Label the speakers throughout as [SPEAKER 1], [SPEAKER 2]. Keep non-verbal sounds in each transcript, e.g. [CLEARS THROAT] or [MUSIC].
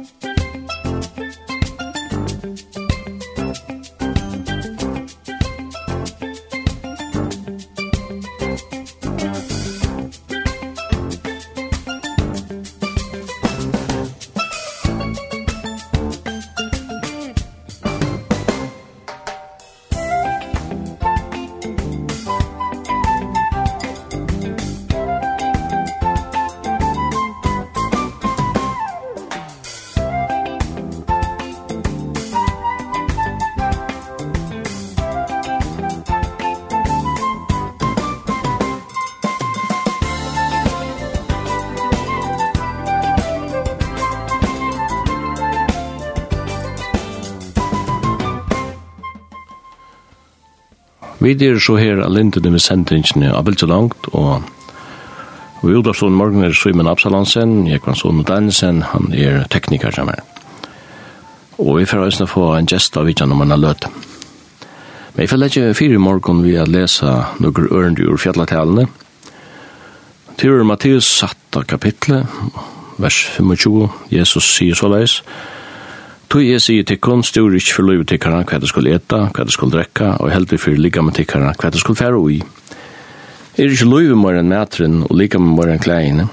[SPEAKER 1] Musik Vi er så her av lindene med sendingene av Bilt langt, og vi gjorde sånn morgen er Simon Absalansen, jeg kan sånn Danielsen, han er tekniker som er. Og vi får også få en gest av vidtjen om han har løtt. Men jeg får ikke fire morgen vi har lesa noen ørende ur fjallatalene. Tyrer Mattias satt av kapitlet, vers 25, Jesus sier så leis, Tui jeg sier til kun styrer ikke for løyve tikkerne hva du skulle eta, hva du skulle drekka, og heldig for ligga med tikkerne hva du skulle fære ui. Er ikke løyve mer enn metren og ligga med mer enn kleiene.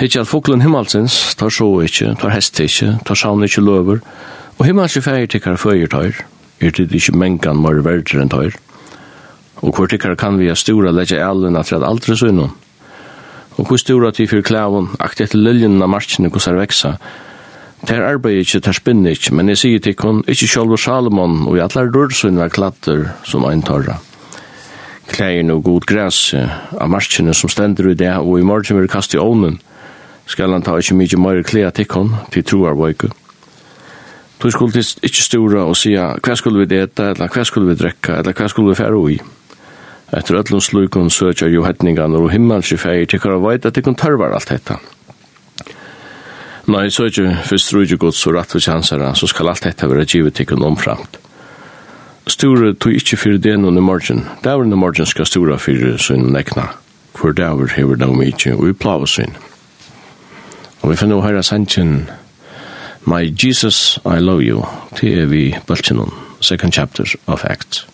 [SPEAKER 1] Hittje at foklen himmelsens tar så ikke, tar hest ikke, tar saun ikke løver, og himmelske fære tikkerne føyer tar, er det ikke mengan mer verder enn tar. Og hvor tikkerne kan vi ha stora leggja elen at rett aldri sønnom. Og hvor stora tid for klæven, akt etter liljen av markene hvordan veksa, Det her arbeidet ikke, det spinner ikke, men jeg sier til kun, ikke selv Salomon, og i atler rørsyn var klatter som ein torra. Klein og god græs av marskene som stender i det, og i morgen vil kaste i ovnen, skal han ta ikke mye mer klea til kun, til troar vøyke. Du skulle ikke stora og sia, hva skulle vi eta, eller hva skulle vi drekka, eller hva skulle vi fære ui? Etter öllum slukon søkjer jo hetningan og himmelsi fægir til og veit at tikkun tørvar alt hetta. Nei, så er ikke først tror ikke godt så rett for kjansere, så skal alt dette være givet til kun omframt. Store tog ikke for det noen i morgen. Det Dævren i morgen skal store for sin nekna. Hvor dæver hever de mye, og vi plaver sin. Og vi finner å høre sannsyn, My Jesus, I love you, til er vi bøltjennom, second chapter of Acts.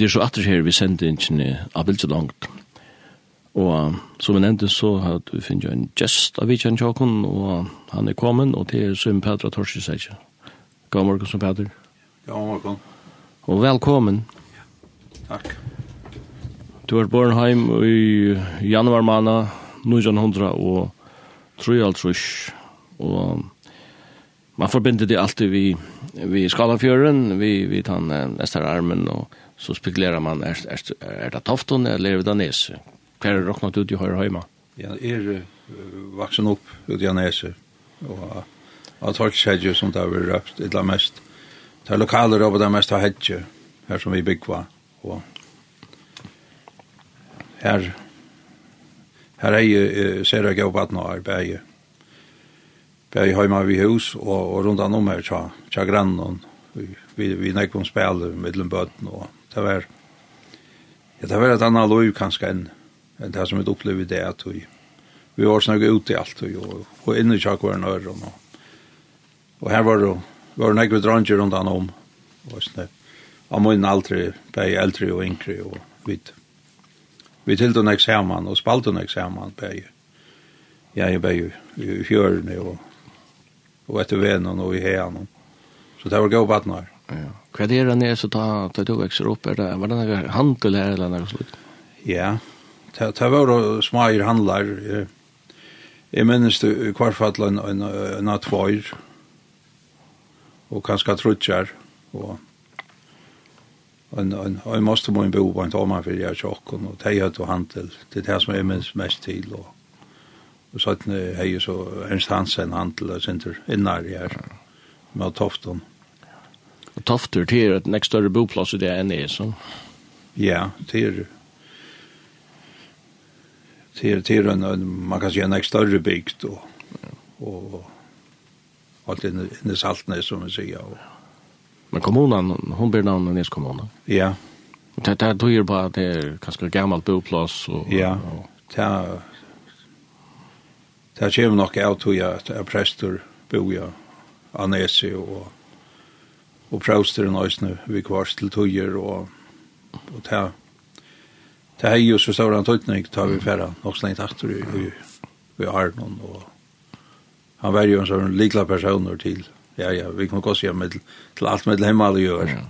[SPEAKER 1] vi er så atter her vi sendte ikke av bildet langt. Og som vi nevnte så har vi finnet en gjest av Vitjan Tjokon, og han er kommet, og det er Søm Petra Torsi Seitje. God morgen, Søm Petra.
[SPEAKER 2] God morgen.
[SPEAKER 1] Og velkommen. Ja.
[SPEAKER 2] Takk.
[SPEAKER 1] Du er born heim i januar måned, 1900 og trus og man forbinder det alltid vi vi Skalafjøren, vi vi tann Esterarmen og så spekulerar man är är er det Tofton eller är det Danes? Kvar är rocknat ut i höra
[SPEAKER 2] hemma. Ja, är vuxen upp ut i Danes och att har sett som där vi rapt det mest. Det lokala då det mest har hedge här som vi byggva och här här är ju ser jag gå på att när bäge. Bäge hemma vi hus och och runt om tja tja så grannen vi vi vi näkom spel med bötten och det var, ja, det var et annet lov kanskje enn enn det som vi opplevde det at vi, vi var snakket ut i alt og, og, og inne i tjakkvaren øren og, og her var det var det nekve dranger rundt han om og sånn det han må inn aldri bare eldre og yngre og vi vi tilte nek saman og spalte nek saman bare jeg er bare i fjørene og, og etter venen og i hean så det var gøy på at
[SPEAKER 1] Ja. Hva er det nere så ta, ta du vekser opp? Er det, var det noe handel her eller noe slik?
[SPEAKER 2] Ja, det, det var smager handlar. Jeg minnes det i hvert fall en, en, en av tvær, og kanskje trutjar, og en, en, en måste må en bo på en tommer for jeg tjokken, og det er jo handel, det er det som jeg minnes mest til, og Og så er jo så Ernst Hansen handel og sinter innar i her, med toften.
[SPEAKER 1] Og Tofter til et nek større boplass i det enn er, så.
[SPEAKER 2] Ja, det er det er, det er en, man kan si en nekst større bygd og, og alt inne, inne saltene, som vi sier. Og.
[SPEAKER 1] Men kommunen, hun blir navnet Nes kommunen.
[SPEAKER 2] Ja.
[SPEAKER 1] Og det, det tyder på at det er ganske gammelt boplass. Og,
[SPEAKER 2] ja,
[SPEAKER 1] og,
[SPEAKER 2] det er Det kommer nok av tog at prester bor jeg av Nesi og og prøvster en nøysene vi kvars til tøyer og, og ta ta hei jo så stor en tøytning ta vi færa nok slengt aktor i, i, i Arnon og han var jo en sånn likla personer til ja ja vi kan gå se med til alt med hjemme alle gjør
[SPEAKER 1] ja.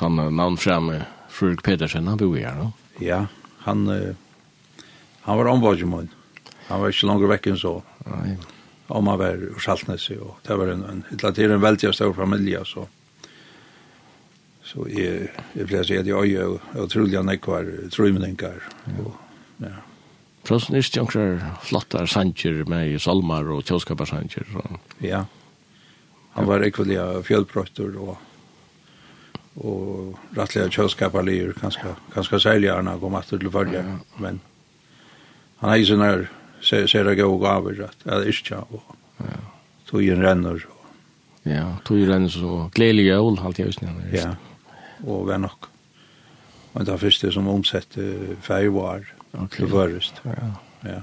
[SPEAKER 1] ta med navn fremme Fredrik Pedersen han bor her no?
[SPEAKER 2] ja han uh, han var ombudgman han var ikke langer vekk enn så
[SPEAKER 1] nei ja, ja
[SPEAKER 2] om man var ur Saltnesi, og det var en, en, det er en veldig stor familie, så så jeg, jeg pleier å si at jeg er utrolig nekvar, trymninger, og ja.
[SPEAKER 1] Trossen er stjankrar flottar sanger med salmar og tjóskaparsanger.
[SPEAKER 2] Ja, han var ekvelia fjellbrøttur og og rattliga tjóskaparlir, kanskje, kanskje særlig han kom etter til førje, men han er i sånne ser ser det gå gaver, at det er ikke och ja tog ju renner Og.
[SPEAKER 1] ja tog ju renner så gledelig jul alt jeg snäll
[SPEAKER 2] ja og vem nok. och det första som omsatte färgvar
[SPEAKER 1] okay.
[SPEAKER 2] det først.
[SPEAKER 1] ja
[SPEAKER 2] ja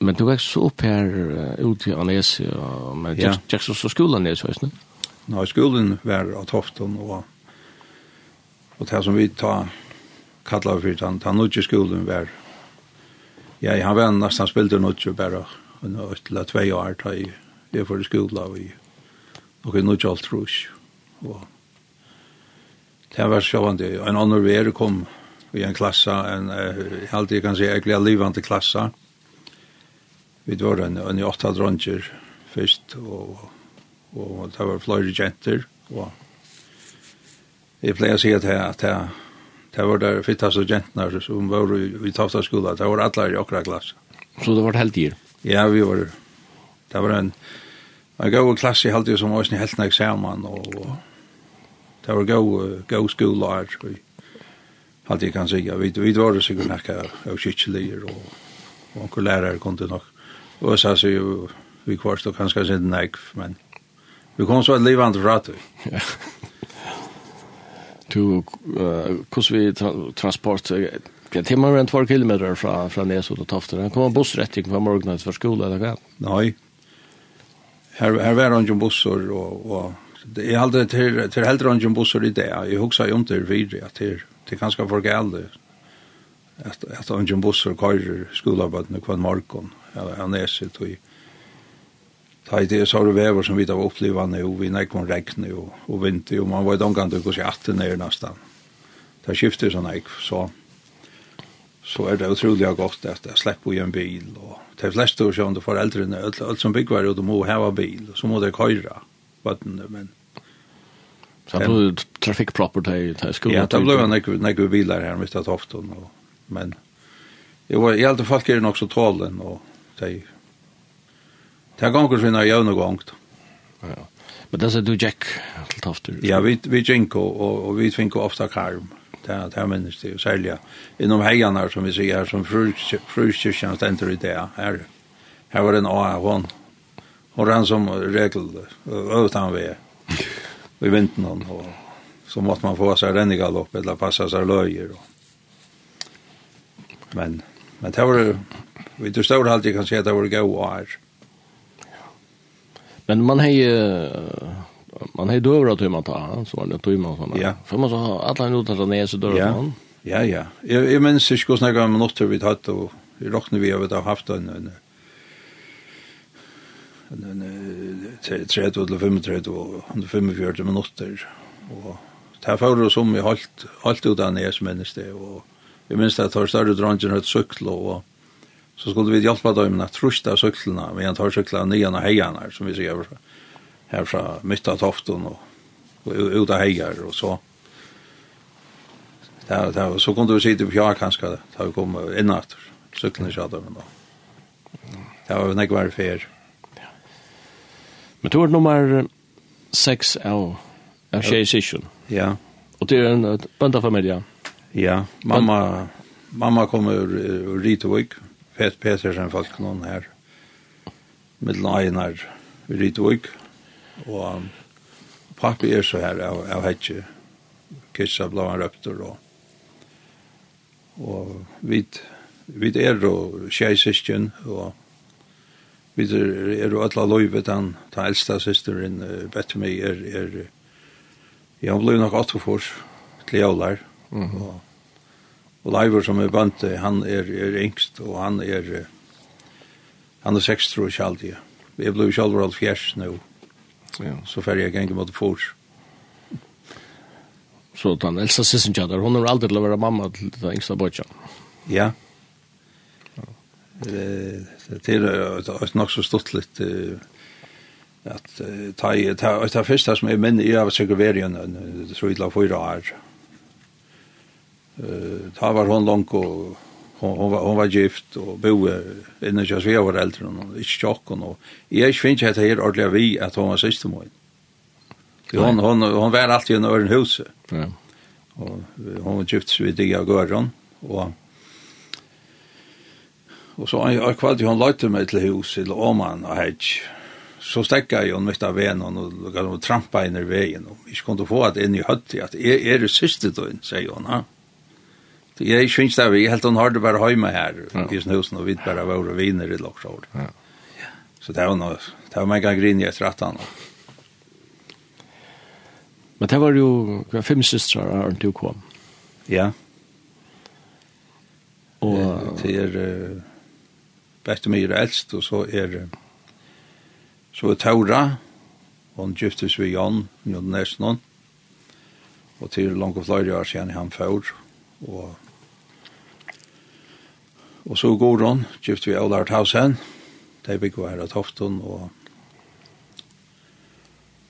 [SPEAKER 1] Men du vekst så upp här ut i Anesi, men
[SPEAKER 2] ja.
[SPEAKER 1] tjekk så skolan är så, inte?
[SPEAKER 2] Nej, skolen var av Tofton og, og det som vi tar kallar för den, den nudje skolen var Ja, han var nesten spilt något ju bara och ett eller två år tar ju det för skola och ju. Och det något alt trus og det var sjovande. En annen ver kom i en klassa en uh, alltid kan säga äckliga livande klassa. Vi var en en åtta dronjer först og, og det var flere jenter og Jeg pleier å si at det at jeg Det var der fittas og jentnar som var i tofta skola. Det var alle i okra klasse.
[SPEAKER 1] Så det var heldier?
[SPEAKER 2] Ja, vi var... Det var en... En god klasse i heldier som var helt nek eksamen og... Det var god, god skola her. Hadde jeg kan sige. Vi, vi var sikkert nekka av kytkelier og... Og onkur lærere kom til nok. Og så sier vi, vi kvarstod kanskje sin nek, men... Vi kom så et livande fra. [LAUGHS]
[SPEAKER 1] Ja to kus vi tra transport Ja, det var en två kilometer från från Nesot och Tofter. Han kom en buss rätt in på morgonen för skola eller vad?
[SPEAKER 2] Nej. Här här var han ju bussar och och det är alltid till till helt han ju bussar i det. Jag huxar ju inte vidare att det det kanske för gällde. Att att han ju bussar kör skola på den kvar morgon eller han är så till Ta i det så har vever som vi da oppleva nu, vi nekvon regn og, og vinter, og man var i omgang til å se seg ned nesten. Det skifter sånn jeg, så, så er det utrolig godt at jeg slipper i en bil, og de fleste av sjøen, foreldrene, alt, alt som bygger, og du må heva bil, og så må de køyre, vattnet, men
[SPEAKER 1] Så det var trafikpropper til skolen?
[SPEAKER 2] Ja, det ble jo nekve biler her mitt av Tofton, men jeg, var, jeg, jeg, jeg, jeg, nok så tålen, og de Det gongur sinna jævna gongt.
[SPEAKER 1] Ja. Men det er du Jack til tofter?
[SPEAKER 2] Ja, vi, vi jinko, og, og vi tvinko ofta karm. Det er, det er minnes det, særlig. Innom heianar, som vi sier her, som fruskyrkjan stender i det, her, her var en A, hon, hon rann som regel, øvdan vi, i vinten, og så måtte man få seg rennigalopp, eller passa seg løyer, og Men, men det var, vi til stål alltid kan si at det var gau år.
[SPEAKER 1] Men man har ju man har dövra till man ta, så var det timmar såna.
[SPEAKER 2] Ja.
[SPEAKER 1] För man så har alla nu tar ner så dörrar
[SPEAKER 2] ja.
[SPEAKER 1] man.
[SPEAKER 2] Ja, ja. Jag, jag minns inte hur snägga minuter vi hade och vi rockne vi har haft en, en en 30 eller 35 og 145 minutter og det her fører oss om vi halvt, halvt ut av nes menneske og jeg minns det at jeg har større drangen et sykkel og så skulle vi hjelpe dem att trusta syklene, vi han tar syklene nya och hejarna som vi ser här från midt av toften och, och ut av heier, och så där där så kunde vi sitta på jag kanske där vi kom in efter cykeln i shadow men då det var nog var fair
[SPEAKER 1] men tur nummer 6 av av session.
[SPEAKER 2] Ja.
[SPEAKER 1] Och det är en bandafamilj
[SPEAKER 2] ja mamma mamma kommer ur, ur Ritovik Pet Petersen folk noen her, med Einar Rydvig, og um, pappi er så her av, av hetje, kissa blå han røpter, og, og vi vid er og tjeisisken, og vi er, er og alla loivet, han, ta eldsta systeren, uh, bett meg, er, er, jeg har blivit nok 8 for, til jævlar, og Og Leivor som er bønte, han er, er yngst, og han er, han er seks, tror jeg aldri. Jeg ble jo alvor alt fjers nå,
[SPEAKER 1] ja.
[SPEAKER 2] så færre jeg ganger mot fors.
[SPEAKER 1] Så den eldste sissen kjadder, hun har aldri til å være mamma til den yngste bøtja.
[SPEAKER 2] Ja. Det er et nok så stort litt at ta ta ta fyrsta som er menn i av sekreverien så illa fyra år Eh ta var hon långt och hon, hon, var, hon var gift och bo innan jag svea var äldre och inte chock och jag finns inte här ordentligt vi att hon var syster mot. Hon, hon, hon var alltid i en ören hus.
[SPEAKER 1] Ja.
[SPEAKER 2] Och hon var gift vid dig jag går och Och så en kväll hon lagt mig till hus till Åman och hej. Så stäckade jag mitt av venen och, och trampa in i vägen. Och jag kunde få att in i hött att är, är det syster då, säger hon. Ja. Jeg er ikke finnes det, jeg helt hun har det bare hjemme her, i sin husen, og vi bare var og viner i Loksjord.
[SPEAKER 1] Ja.
[SPEAKER 2] Så det var noe, det var meg en grin jeg stratt han.
[SPEAKER 1] Men det var jo fem systrar av Arne kom.
[SPEAKER 2] Ja.
[SPEAKER 1] Og
[SPEAKER 2] det er uh, Bestemyr er eldst, og så er så er Taura, og han giftes ved Jan, Jan Nesnon, og til langt og flere år siden han får, og Og så går hun, gift vi Ola Arthausen, de bygger her av Tofton, og,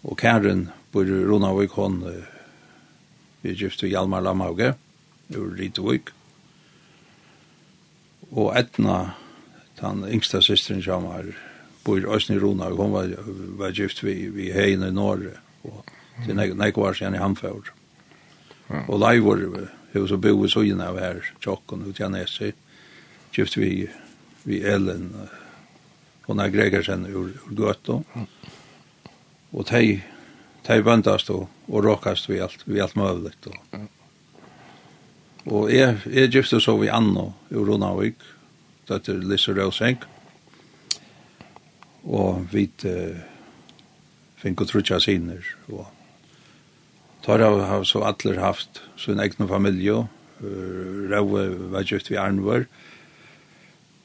[SPEAKER 2] og Karen bor i Ronavik, hun vi gift vi Hjalmar Lamhauge, ur Ritovik, Og Edna, den yngsta systeren som er, bor i Østen i Ronavik, hun var, var gift vi, vi heien i Norge, og til nek, nek var siden i Hamfjord. Og Leivor, hun så bor i Søyene av her, Tjokken, ut i Nesøy gift vi, vi Ellen og Nei Gregersen ur, ur Gøtå. Og de, de vantast og, og råkast vi alt, vi alt møvlig. Og, og jeg, jeg gifte så vi Anno ur Ronavik, døtter Lisse Røseng. Og vi uh, fikk og trutja siner. Og tar av har så atler haft sin egen familie. Uh, Røve var gift vi Arnvør. Og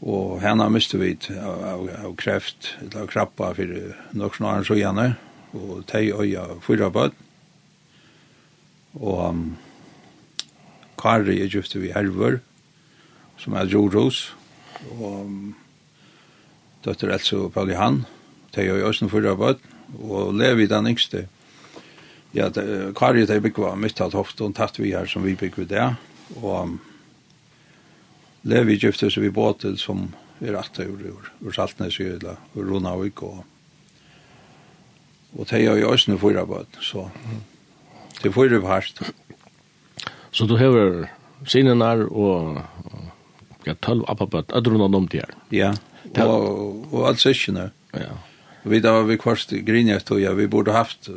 [SPEAKER 2] Og henne miste vi av, av, av kreft, eller av krabba for nok snarere så gjerne, og tei øya fyra bød. Og um, Kari er gifte vi Hervor, som er Joros, og um, døtter Else og Pauli Han, teg øya østen fyra bød, og Levi den yngste. Ja, de, Kari teg bygva mitt alt hofte, og tatt vi her som vi bygva det, og um, Levi gifte seg vi båten som er atta ur, ur, ur Saltnes, Saltnesjöla, ur Runavik og og det er jo også Øsne fyra bøten, så det er fyra bært.
[SPEAKER 1] Så du hever sinenar og ja, tølv appabøt, ødrun og nomt her.
[SPEAKER 2] Ja, og, og alt sikkene.
[SPEAKER 1] Ja.
[SPEAKER 2] Vi da var vi kvarst grinja og ja, vi burde haft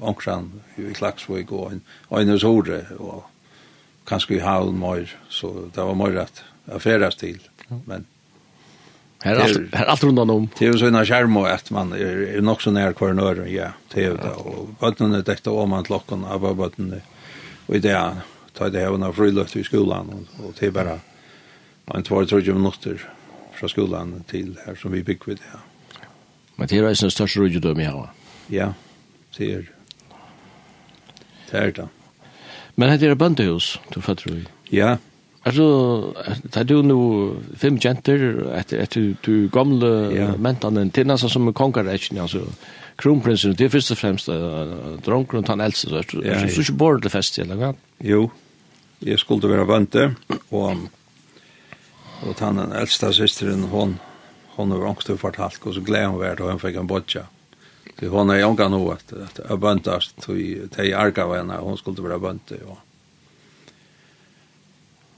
[SPEAKER 2] omkran i Klagsvig og en, og en hos hore, og kanskje i Havn, så det var mer rett affäras till. Men
[SPEAKER 1] här är allt här allt runt om.
[SPEAKER 2] Det är ju så en skärm och att man är nog så nära kvar norr ja. Det är det och vattnet är täckt av man lockon av vattnet. Och det tar det även av friluft i skolan och det är bara en två tre minuter från skolan till här som vi bygger vid det.
[SPEAKER 1] Men det är ju den största rudjudom jag har.
[SPEAKER 2] Ja, det är det. Det är det.
[SPEAKER 1] Men det är böndehus, du fattar du?
[SPEAKER 2] Ja,
[SPEAKER 1] Altså, det er du nu fem jenter etter, etter du gamla
[SPEAKER 2] ja.
[SPEAKER 1] mentene, til nesten som en konkurrens alltså kronprinsen det er är först och främst drunkron han äldste så
[SPEAKER 2] så
[SPEAKER 1] så ikke borde det fest eller vad?
[SPEAKER 2] Jo. jeg skulle være bønte, og, og han den eldste systern hon hon har också fortalt og så gleder hun vært, og hun fikk en bodja. Så hon är at, at jeg att att bantast arga henne, og hun skulle være bønte, og,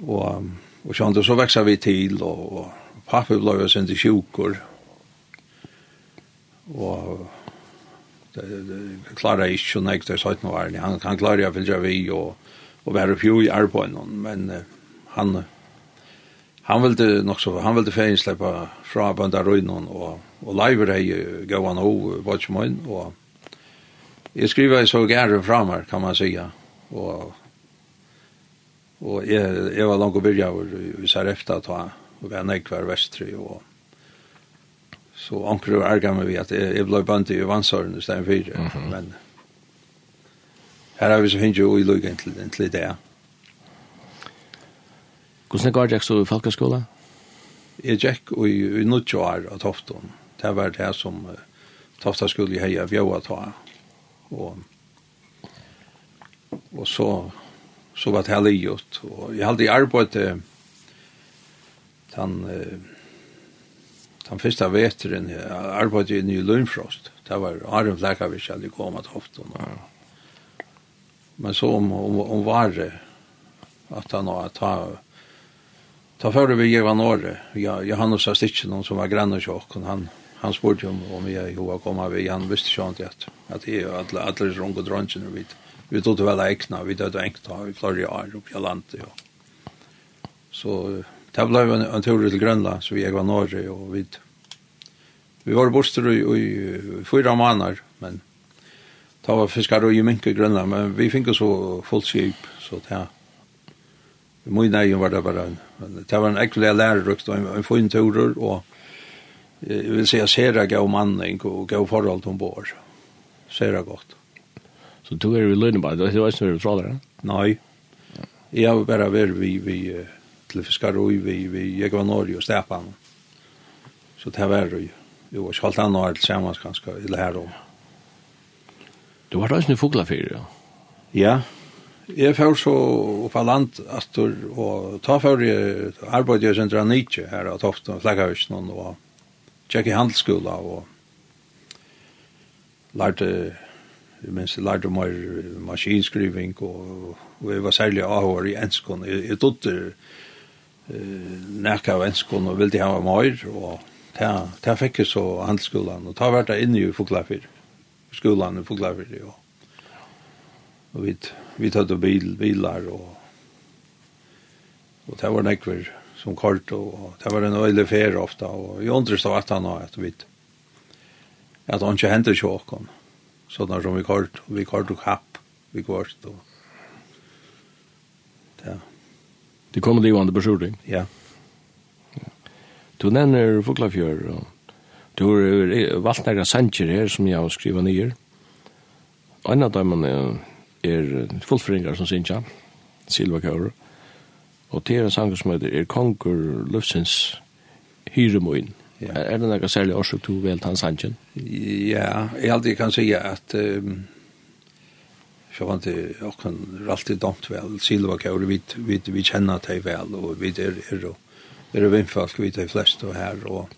[SPEAKER 2] Og, og sånn, så veksa vi til, og, og pappa ble jo sendt i sjukur. Og det, det, klarer jeg ikke, og nek, det er sånn var. Han, han klarer jeg fylgja vi, og, og være fjo i arbeid, men uh, han, han ville nok så, han ville fein sleppa fra bønda røynon, og, og leiver hei gau han hov, vatjmoin, og jeg skriver så gære fra meg, kan man sija, og Og jeg, jeg var langt og byrja over i Sarefta ta, og var nek var vestri, og så anker og ærger meg vi at jeg, jeg ble bant i vannsåren i stedet fyrir, mm -hmm. men her har vi så hinge og i lukken til, til det.
[SPEAKER 1] Hvordan går det så i folkeskola?
[SPEAKER 2] Jeg gikk i, i nuttjo år av Tofton. Det var det som uh, Tofta skulle heia bjøa ta. Og, og så så var det här livet. Och jag hade arbetat den, den första veteren, jag arbetade i Ny Lundfrost. Det var Arjen Fläkavich hade kommit ofta. Ja. Men så om, om, om var det att han har ta ta före vi giva norre. Jag Johannes har stitch någon som var grann och tjock och han han spurte om om jag hur komma vi han visste ju inte att att det är alla alla runt och drunchen och vet vi tog väl ekna, vi døde enkna i flere år upp i landet. Ja. Så det blev en, en tur till Grönland, så vi var Norge, och vi, vi var borster i, i, i fyra månader, men det var fiskar og i minke Grønland, men vi fikk så fullt skip, så det I min egen var det bare en, det var en ekkelig lærerukt og en, en fin turer, og jeg vil si at sera gav manning og gav forhold til ombord. Sera godt.
[SPEAKER 1] Så du er i lønne bare, det var ikke noe dere?
[SPEAKER 2] Nei. Jeg har bare vært vi, vi til Fiskarøy, vi, vi, jeg var Norge og Stepan. Så det var jo, jo, ikke alt annet år til sammen, kanskje, i det her år.
[SPEAKER 1] Du var da ikke noe fuglafyr, ja?
[SPEAKER 2] Ja, jeg får så på land, Astor, og ta for jeg arbeidet jeg sin Dranitje her, og tofte Flekkahøysen, og tjekk i handelsskola, og lærte mens jeg lærte mer maskinskriving, og, og jeg var særlig avhår i enskånd. Jeg, jeg trodde eh, nekka av enskånd og ville ha mer, og det fikk jeg så handelsskolen, og det har vært der inne i Foklafyr, skolen i Foklafyr, og, og vi, vi tatt bil, bilar, og, og det var nekver som kort, og det var en øyelig ferie ofte, og jeg undres av at han har at vi at han ikke henter sjåkene sånn som vi kort, vi kort og kapp, vi kort og... ja.
[SPEAKER 1] Det kommer livande beskyrdning? Ja.
[SPEAKER 2] ja.
[SPEAKER 1] Du nevner Fuglafjør, og du har valgt några sanger her som jeg har skrivet nye. En av dem er, er fullfringer som synger, Silva Kaur, og det er en sanger som heter Er Konger Løfsens Hyremoin.
[SPEAKER 2] Ja.
[SPEAKER 1] Er, er det noe særlig årsøk du vel hans sannsyn?
[SPEAKER 2] Ja, jeg aldri kan si at um, så vant det åkken er alltid domt vel, Silva Kaur, vi, vi, vi kjenner deg vel, og vi er, er, er, er vindfalk, vi er flest og her, og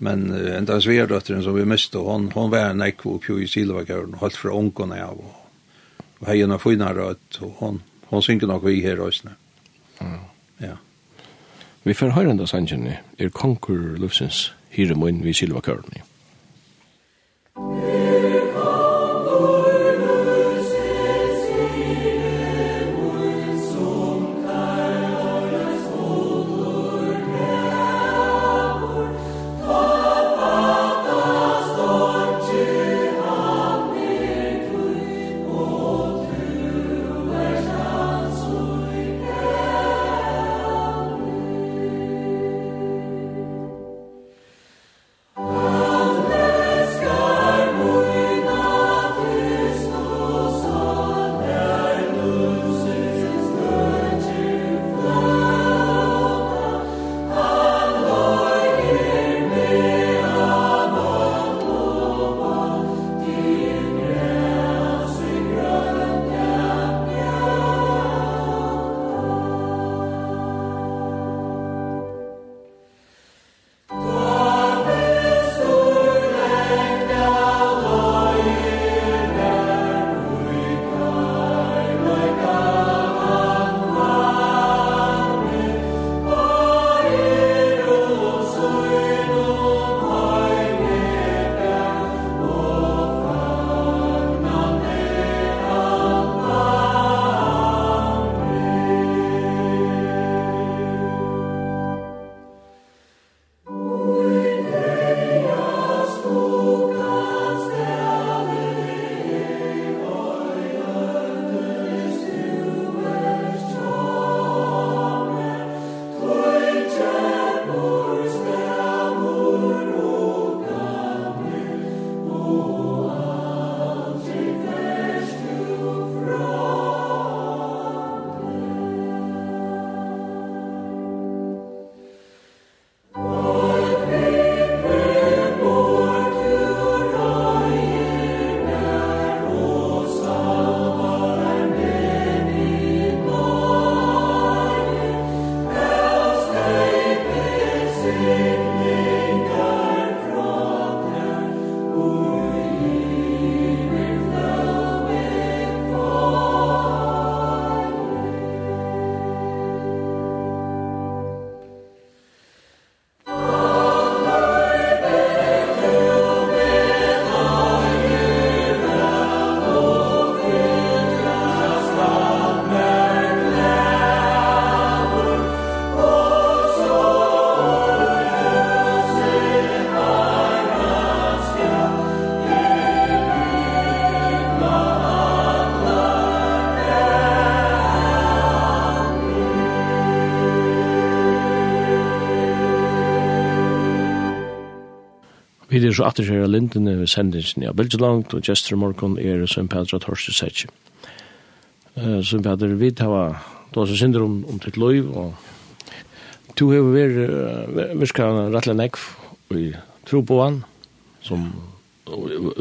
[SPEAKER 2] Men uh, enda sverdøtteren som vi miste, hon, hon var en ekko oppjå i Silva Kaur, og holdt fra ångene av, og, og heien av fina rødt, og hon, hon synker nok vi her òsne. Mm.
[SPEAKER 1] Vi får høre enda sannsynlig er konkur løvsens hyremoen vi silva kørni.
[SPEAKER 3] Musik
[SPEAKER 1] Vi er så atter her lindene ved sendingen av Belgelangt, og Gjester Morgon er som Sømpedra Torsi Setsi. Sømpedra, vi tar då så synder om, om ditt liv, og to har vært virka rettelig nekv i tro på han, som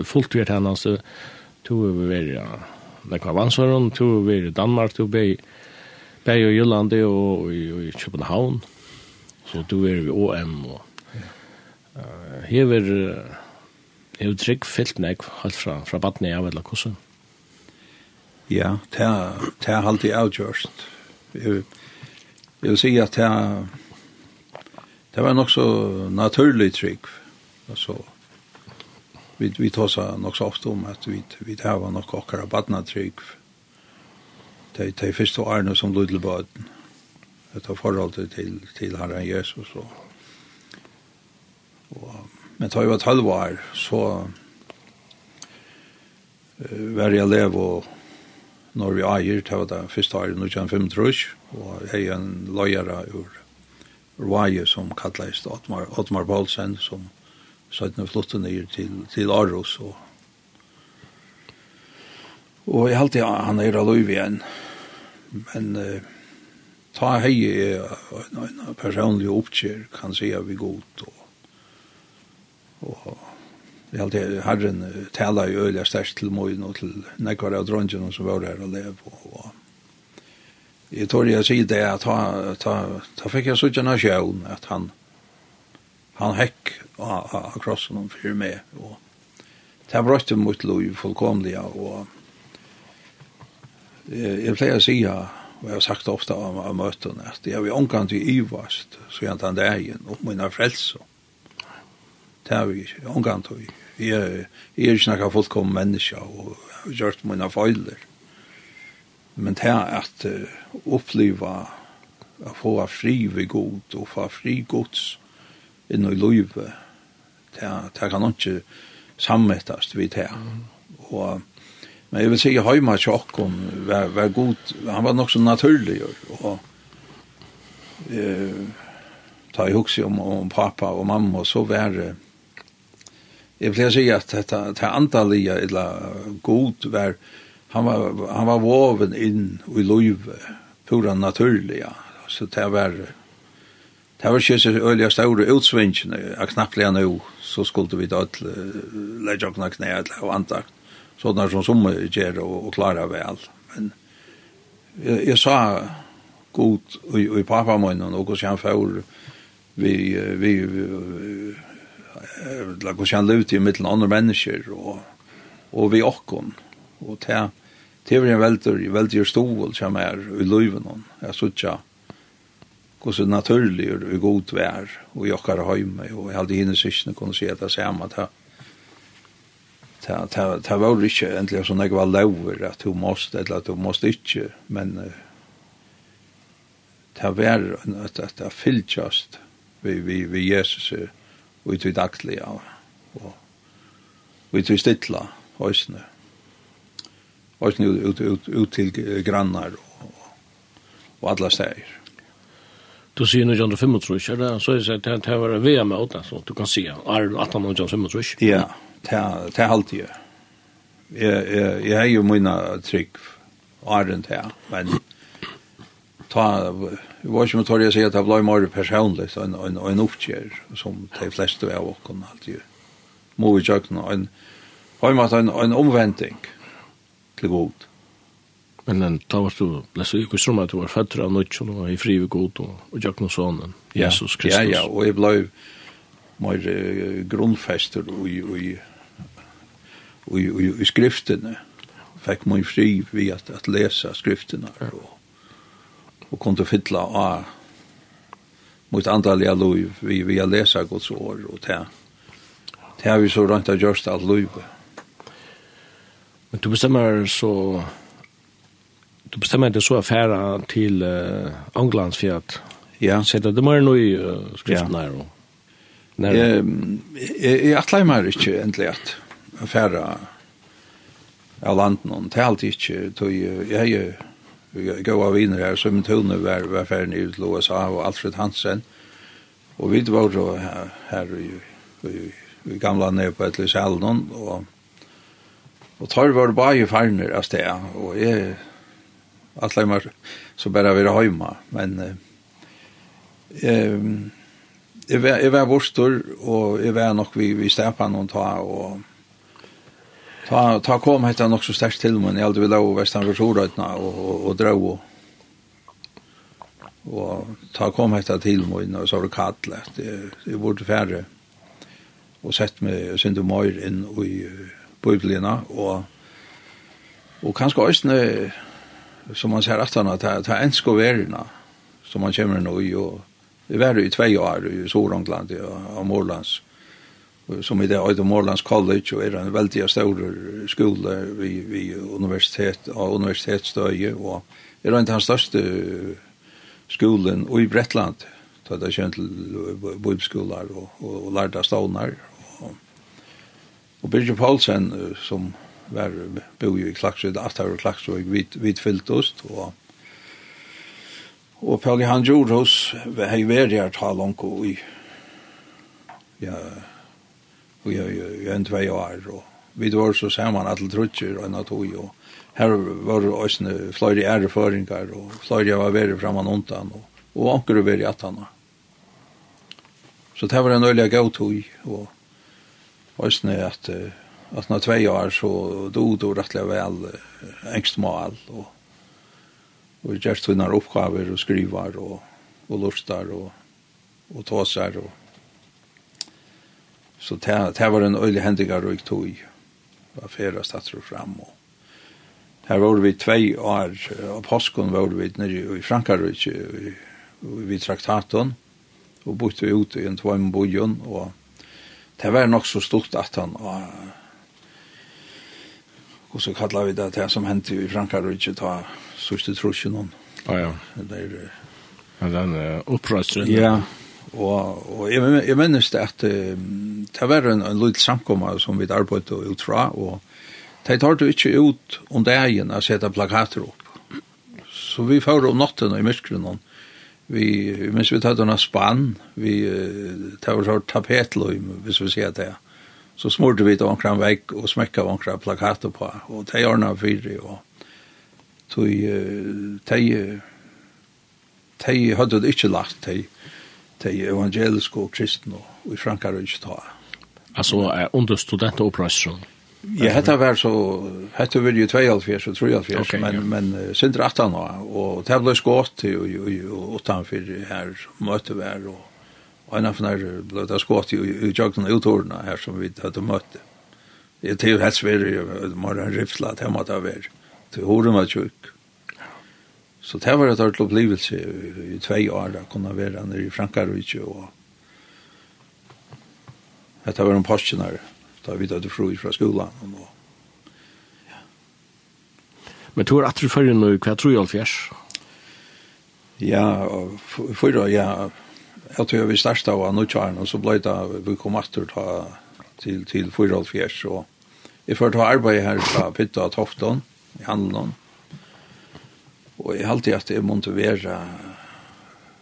[SPEAKER 1] fullt vært henne, så to har vært nekv av ansvaren, to har vært i Danmark, to har vært i Jylland og i København, så du er i OM og hever hever trygg fyllt nek alt fra, fra badne av eller kossa?
[SPEAKER 2] Ja, det er alltid avgjørst. Jeg, jeg vil si at det er det var nok så naturlig trygg. Altså, vi, vi tar seg nok så ofte om at vi, vi tar nok akkurat badna trygg. Det er første årene som lå til baden. Det er forholdet til, til Herren Jesus og, og Men tar jeg var halvt år, så uh, var jeg lev og når vi eier, det var det første året, nå kjenner fem trus, og jeg er en løyere ur Rwaje som kallades Otmar, Otmar Paulsen, som søttene flottet ned til, til Aros, og Og jeg halte ja, han er aløyv igjen. Men uh, ta hei er en, en personlig oppkjør, kan si at vi går ut, og Og jeg halte herren tala i øyla stærst til moin og til nekvar av dronjen som var her og lev. Og, og jeg tror jeg sier det at ta, ta, ta fikk jeg sånn av sjøen at han han hekk av krossen om fyrir meg. Og det brøtte mot lov fullkomlige og jeg pleier å si og jeg har sagt ofte av, av møtene, at jeg vil omgang til Ivast, så jeg tar dagen, og mine frelser. Det har vi ikke, omgang til. Jeg, jeg er ikke noe fullkommen menneske, og jeg har gjort mine feiler. Men det er at uh, oppleve å få fri ved god, og få fri gods inn i livet, det, det kan ikke sammettast vid det. Og, men jeg vil si, Høyma tjokken, var, var god, han var nok så naturlig, og uh, ta i hugsi om, om pappa og mamma, og så var det, jeg pleier å si at dette, det antallet, eller god, var, han var, han var voven inn i løyve, pura naturlig, ja. Så det var, det var ikke så øyelig store utsvingene, jeg knapplega nå, så skulle vi da legge åkna knæ, og antakt, sånn som som gjør og, og klarer vel. Men jeg, jeg sa god i, i pappa min, og hvordan han får vi, vi, vi la gå kjenne ut i mitten andre mennesker og, og vi okkon og ta det var en veldig veldig stol som er i luven løyven jeg sutja hvordan naturlig og god vær og i har høyme og jeg hadde hinne sysne kunne se at det samme ta ta var ikke egentlig sånn jeg var lover at du måste eller at du måste inte men ta var at det fylltjast vi, vi, vi Jesus er og i tog dagliga og i tog stilla høysene høysene ut, ut, ut, ut til grannar og, og alle steg
[SPEAKER 1] Du sier nu John Fimmel Trush, er det så jeg sier det var VM med åtta, så du kan si er 18 og John Fimmel Trush?
[SPEAKER 2] Ja, det er alltid jeg. Jeg jeg er jo mina trygg, og åren det, men ta Jeg var ikke med tårlig å si at det ble mer personlig enn en, en oppgjør som de fleste av åkken alltid må vi i kjøkken. En, har en en, en omventing til god.
[SPEAKER 1] Men den da var du blessa i hos rommet at du var fettere av nødtjen og i fri ved god og, og kjøkken og sånn, Jesus Kristus.
[SPEAKER 2] Ja, ja, og jeg ble mer uh, grunnfester og i, og i, og i, og i skriftene. Fikk man fri ved at, at lese skriftene og og kunne fylla av mot andaliga liv vi vi har lesa Guds ord og det det har vi så rent av just att liv
[SPEAKER 1] men du bestemmer så du bestemmer det så affæra til uh, Anglands for at
[SPEAKER 2] ja.
[SPEAKER 1] sette det mer nu uh, skriften där och
[SPEAKER 2] när jeg jeg tror meg ikke endelig at affæra av landen någon till allt inte jeg, jag är gode viner her, som Tune var, var ferdig til USA, og Alfred Hansen. Og vi var jo her, her i, i, i gamla nede på Etlis Haldon, og, og tar var bare ferdig av sted, og jeg, alle var så bare vi var hjemme, men eh, um, jeg, var, jeg var bostor, og jeg var nok vi, vi stedet på noen ta, og Ta, ta kom hetta nok också stärkt til men jag hade väl vestan västan rörsoröjtna og og och og og ta kom hetta til men og så var det kallat det, det borde og sett meg Sindu Møyr inn i Bibelina og og kanskje også som man ser aftan at det er sko verina som man kommer nå i og det var i tvei år i Sorongland og, og som i det Øyde Morlands College, og er en veldig stor skole vi, vi universitet, av universitetsstøye, og er en av den største skolen i Bretland, da det kjent til bibelskoler og, og, og lærte stavner. Og, og Birgit Paulsen, som var, bo i Klaksvøy, det er og Klaksvøy, vidt, vidt oss, og Og Pauli han gjorde hos, hei vært her tal i, ja, i, i en tvei år, og vi var så saman alle trutjer og enn tog, og her var det også flere æreføringer, og flere var veri framan undan, og, og anker var veri at han. Så det var en øyelig gav tog, og også at, at når tvei år så do og rettelig vel engstmal, og, og gjerst hunnar oppgaver og skrivar og, og lustar og, og tåsar og Så det, det var en øylig hendigar og tog. Var fyrre statsråd fram. Og her var vi tvei år, og påskon var vi nere i Frankarøyk, i, i traktaten, og bodde vi ute i en tvaim bojon, og det var nok så stort at han og og så kallar vi det det som hendte i Frankarøyk, ta sørste trusjonen. Ah,
[SPEAKER 1] ja, ja. Der, den uh, opprøstren.
[SPEAKER 2] Ja. Og, og jeg, jeg minnes det at uh, det var en, en liten samkomma som vi arbeidde ut fra, og de tar det ikke ut om det egen å sette plakater opp. Så vi får om natten i og vi, mens vi tar denne spann, vi uh, tar vår tapetløym, hvis vi sier det, så smurte vi det omkring vekk og smekka omkring plakater på, og de ordna fyri, og tog, uh, de, de hadde det ikke lagt, de, de evangeliske og kristne og i Frankrike ta.
[SPEAKER 1] Altså eh, under studentoperasjon?
[SPEAKER 2] Ja, hetta var så, hetta var jo 72 og 73,
[SPEAKER 1] okay,
[SPEAKER 2] men,
[SPEAKER 1] ja.
[SPEAKER 2] men sindra 18 år, og det ble skått til og utanfor her møte var, og, og en av denne ble det skått til i jøkken og utordene her som vi hadde møte. Det er jo helt svært, det var en rifla, det måtte ha vært, til horen var tjukk. Så det var et ordentlig opplevelse i tvei år da kunne være nere i Frankarvik og dette var en påskjenare da vi hadde fru fra skolan og ja.
[SPEAKER 1] Men tog er at du fyrir nå hva tror jeg alfjers?
[SPEAKER 2] Ja, fyrir ja jeg tror vi starta av Nuttjaren og så ble det vi kom atter til, til fyrir alfjers og jeg fyrir å arbeide her fra Pitta og Tofton i Handlån Og jeg halte at jeg måtte være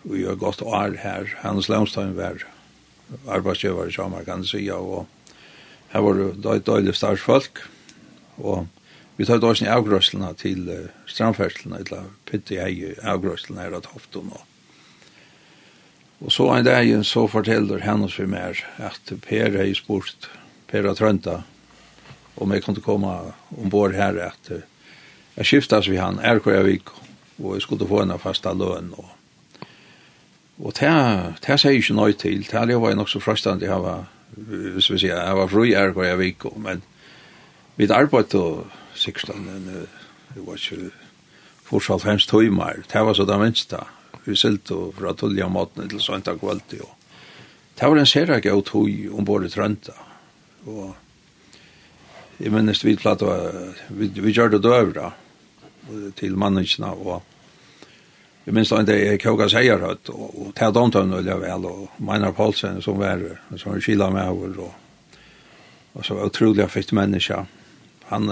[SPEAKER 2] og jeg har gått år her. Hans Lemstein var arbeidsgjøver i Sjama, kan jeg si, og her var det døylig starsfolk og vi tar også i avgrøslene til uh, strandferslene eller pytte i hei avgrøslene her av Tofton. og Og så en dag så forteller hennes for meg at Per har spurt, Per har trønta, om jeg kunne komme ombord her at uh, jeg skiftes vi han, er hvor jeg vik og jeg skulle få en fasta løn og Og det, det sier ikke nøy til. Det var jeg nok så frøstande jeg var, hvis vi sier, jeg var fru i ergo jeg vik, men mitt arbeid til sikstande, det var ikke fortsatt hemst tøymer. Det var så det minste. Vi silt og fra tullja maten til sønta kvöldi. Og. Det var en sera gau tøy ombord i Trønta. Og jeg minnes vi platt, vi, vi gjør det døvra til mannene og Jeg minns da jeg kjøkka seier høyt, og Ted Danton øyla vel, og Meinar Paulsen som var, som var kila med over, og, og så var utrolig fitt menneska. Han,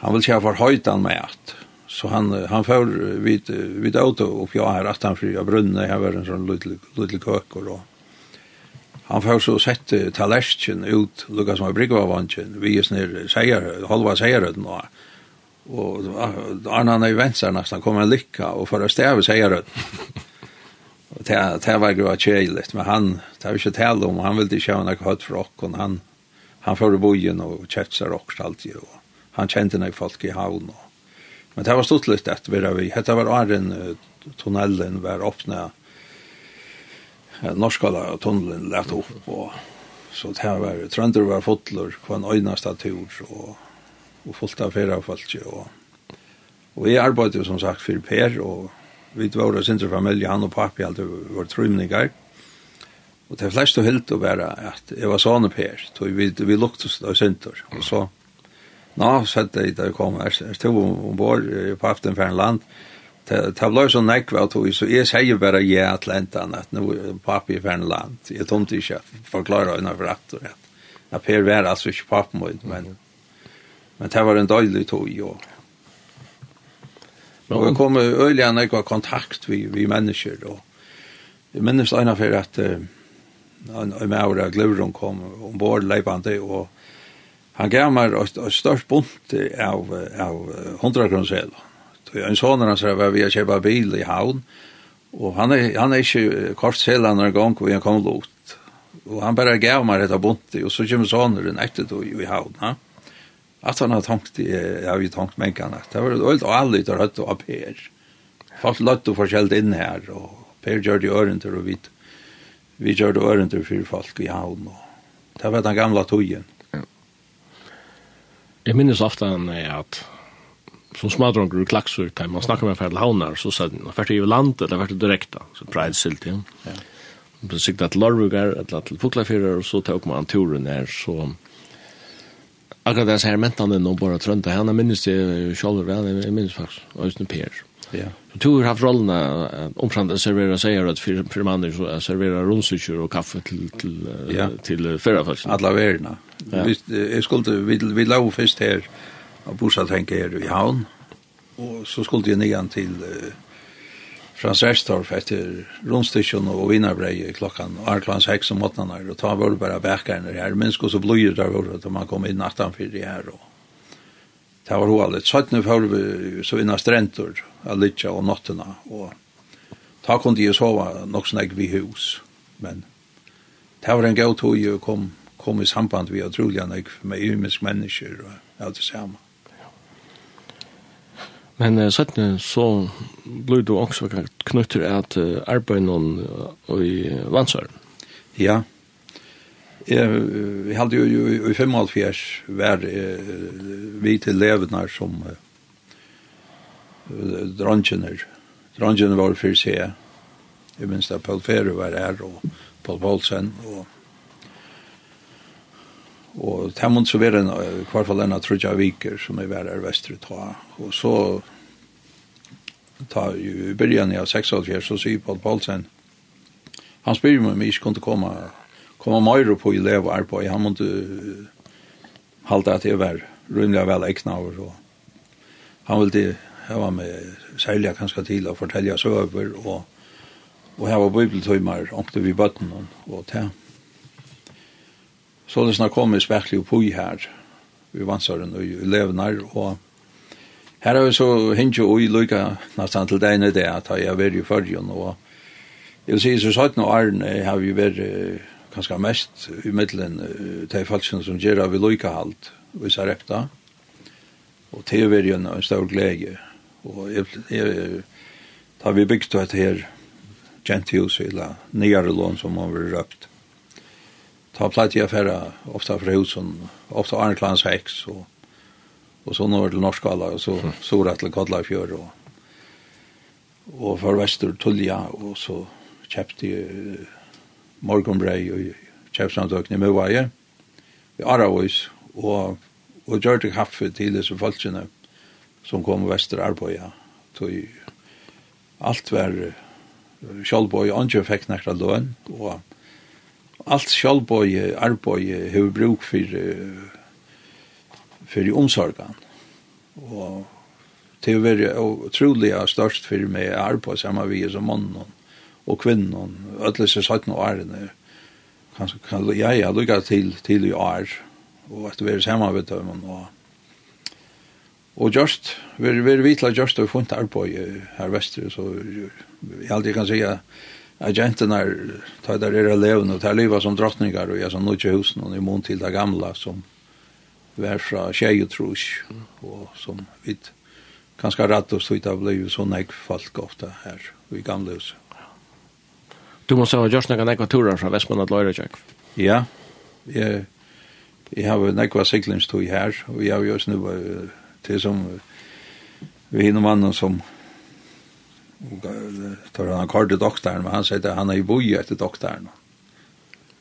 [SPEAKER 2] han vil kjære for høytan med at, så han, han får vid, vid auto oppi av her, at han fri av brunnet, her var en sånn lydelig køkker, og han får så sett tallerskjen ut, lukka som er bryggvavannkjen, vi er snir seier, halva seier nå, og Och Arne han er ju vänsar nästan, kommer en lycka och for å säger det. Och det, det var ju tjejligt, men han, det var ikke tale om, han ville ikke ha något hött frock och han, han får i bojen och seg också alltid och han kände när folk i havn Og. Men det var stort litt etter vi vi. Hette var Arjen, tunnelen var åpne, norskala tunnelen lett opp, og så det var, trønder var fotler, kvann øynast av tur, og og fullt av fyrra folk. Og, og jeg arbeidde som sagt for Per, og vi var og sindre familie, han og papi, alt var trymningar. Og det fleste hilt å være at jeg var sånne Per, så vi, vi luktes av synder. Og så, nå, sette jeg da jeg kom, jeg stod ombord på aften for en land, det ble så nekva at så jeg sier bare ja til enten at nå er papi i fern land. Jeg tomte ikke at forklare henne for at at Per var altså ikke papi min, men Men det var en døylig tog, ja. Og jeg kom øyelig an jeg kontakt vi, vi mennesker, og jeg minnes ene for at uh, en maur av Gløvron kom ombord leipande, og han gav meg et, et størst bunt av, av 100 kroner En sånn han sa, vi har kjøpt bil i havn, og han er, han er ikke kort sela når gang vi han kom lot. Og han bare gav meg dette bunt, og så kommer sånn den etter i havn, ha? Ja? att han har tankt, jag har ju tankt meg kan det var veldig allig til rødt och Per. Folk løtt og forskjellt in här och Per gör det ørenter, och vi, vi gör det ørenter för folk i havn. och det var den gamla togen. Ja.
[SPEAKER 1] Jeg minnes ofte at som smadronger og klaksur, da man snakker med ferdel havnar, så sa han, ferdel i land, eller ferdel direkta, så pride silt igjen. Ja. Så sikta til Lorvugar, eller til Fuklafyrir, og så tok man turen her, så akkurat det här mentan den och bara trönta henne minns det själv väl jag minns faktiskt Östen Per.
[SPEAKER 2] Ja.
[SPEAKER 1] Så tog har haft rollen omframt att servera säger att för för man så servera rumsucher och kaffe till till
[SPEAKER 2] ja.
[SPEAKER 1] till förra fast.
[SPEAKER 2] Alla värna.
[SPEAKER 1] Ja.
[SPEAKER 2] Vi jag skulle vi vi låg först här och bosa tänker i havn. Och så skulle jag ner till Frans Erstorf etter rundstykken og vinarbreie klokkan Arklans heks og måtnader, og ta vår bare bækerne her, men sko så blodjer der vår, da man kom inn natten fyrir her, og det var hoa hovedet. Søttene før vi så inna strentor, alitja og nottena, og ta kunne jeg sova nok snegg vi hus, men det var en gau tog jeg kom, kom i samband vi utrolig nek med ymisk mennesker og alt det samme.
[SPEAKER 1] Men uh, sættene så blir du også knytt at uh, arbeid noen uh, i vansar.
[SPEAKER 2] Ja. Jeg, jeg hadde jo jo i 55 vær uh, vi til levende som uh, dronjener. Dronjener var for seg. Jeg minns da Paul Ferre var her og Paul Paulsen og Og det måtte så være en, i hvert fall en av Trudja Viker som er vært her vestre ta. Og så ta i början av 76 så sier Paul Paulsen han spyr meg om jeg ikke kunne komme komme mer på i leve og arbeid. han måtte halte at jeg var rymlig vel ekna over og han ville ha med særlig kanskje til å fortelle søver og og hava bibeltøymer omte vi bøtten og til Så det snart kom i spekli og pui her, i vansaren og levnar, og her har vi så hinge og i lykka nesten til deg nøyde at jeg har vært i fyrrjon, og jeg vil si så satt noe arne har vi vært kanskje mest i middelen til falskene som gjør av i lykka halt, og i Sarepta, og til vi er en stor glede, og jeg, jeg, da vi bygde et her gentihus, eller nyere lån som har vært røpt, ta platt i affära ofta för hus som ofta Arnklans häck så och så norr till Norskala och så så sora till Godlafjörd och och för väster Tulja och så köpte ju morgonbrei och köpsamtökning med vajer i Aravois og og gjør det kaffe til disse folkene som kom vester Arboja till alt var sjølvbøy, andre fikk nekra løn, og alt sjálvbøy arbeid har bruk for för omsorgen og det å være utrolig størst for meg arbeid sammen vi som mannen og kvinnen alle disse 17 årene kan, kan jag ha lykket til til i år og at vi er sammen med dem og Og just, vi vi vitla just og funnet arbeid her vestre, så jeg alltid kan säga agenterna tar der era levende, og tar leva som drottningar og jeg som nutje husen og i mån til det gamla som var fra tjejetrus och som vi ganska rett og stod av blev så näck folk ofta her, i gamla huset.
[SPEAKER 1] Du måste ha gjort några näkva turer från Västmanna till Lörejök.
[SPEAKER 2] Ja, jeg, jeg har näkva cyklingstog her, og jeg har jo nu til som vi hinner mannen som tar han kort til doktoren, men han sier at han er i boi etter doktoren.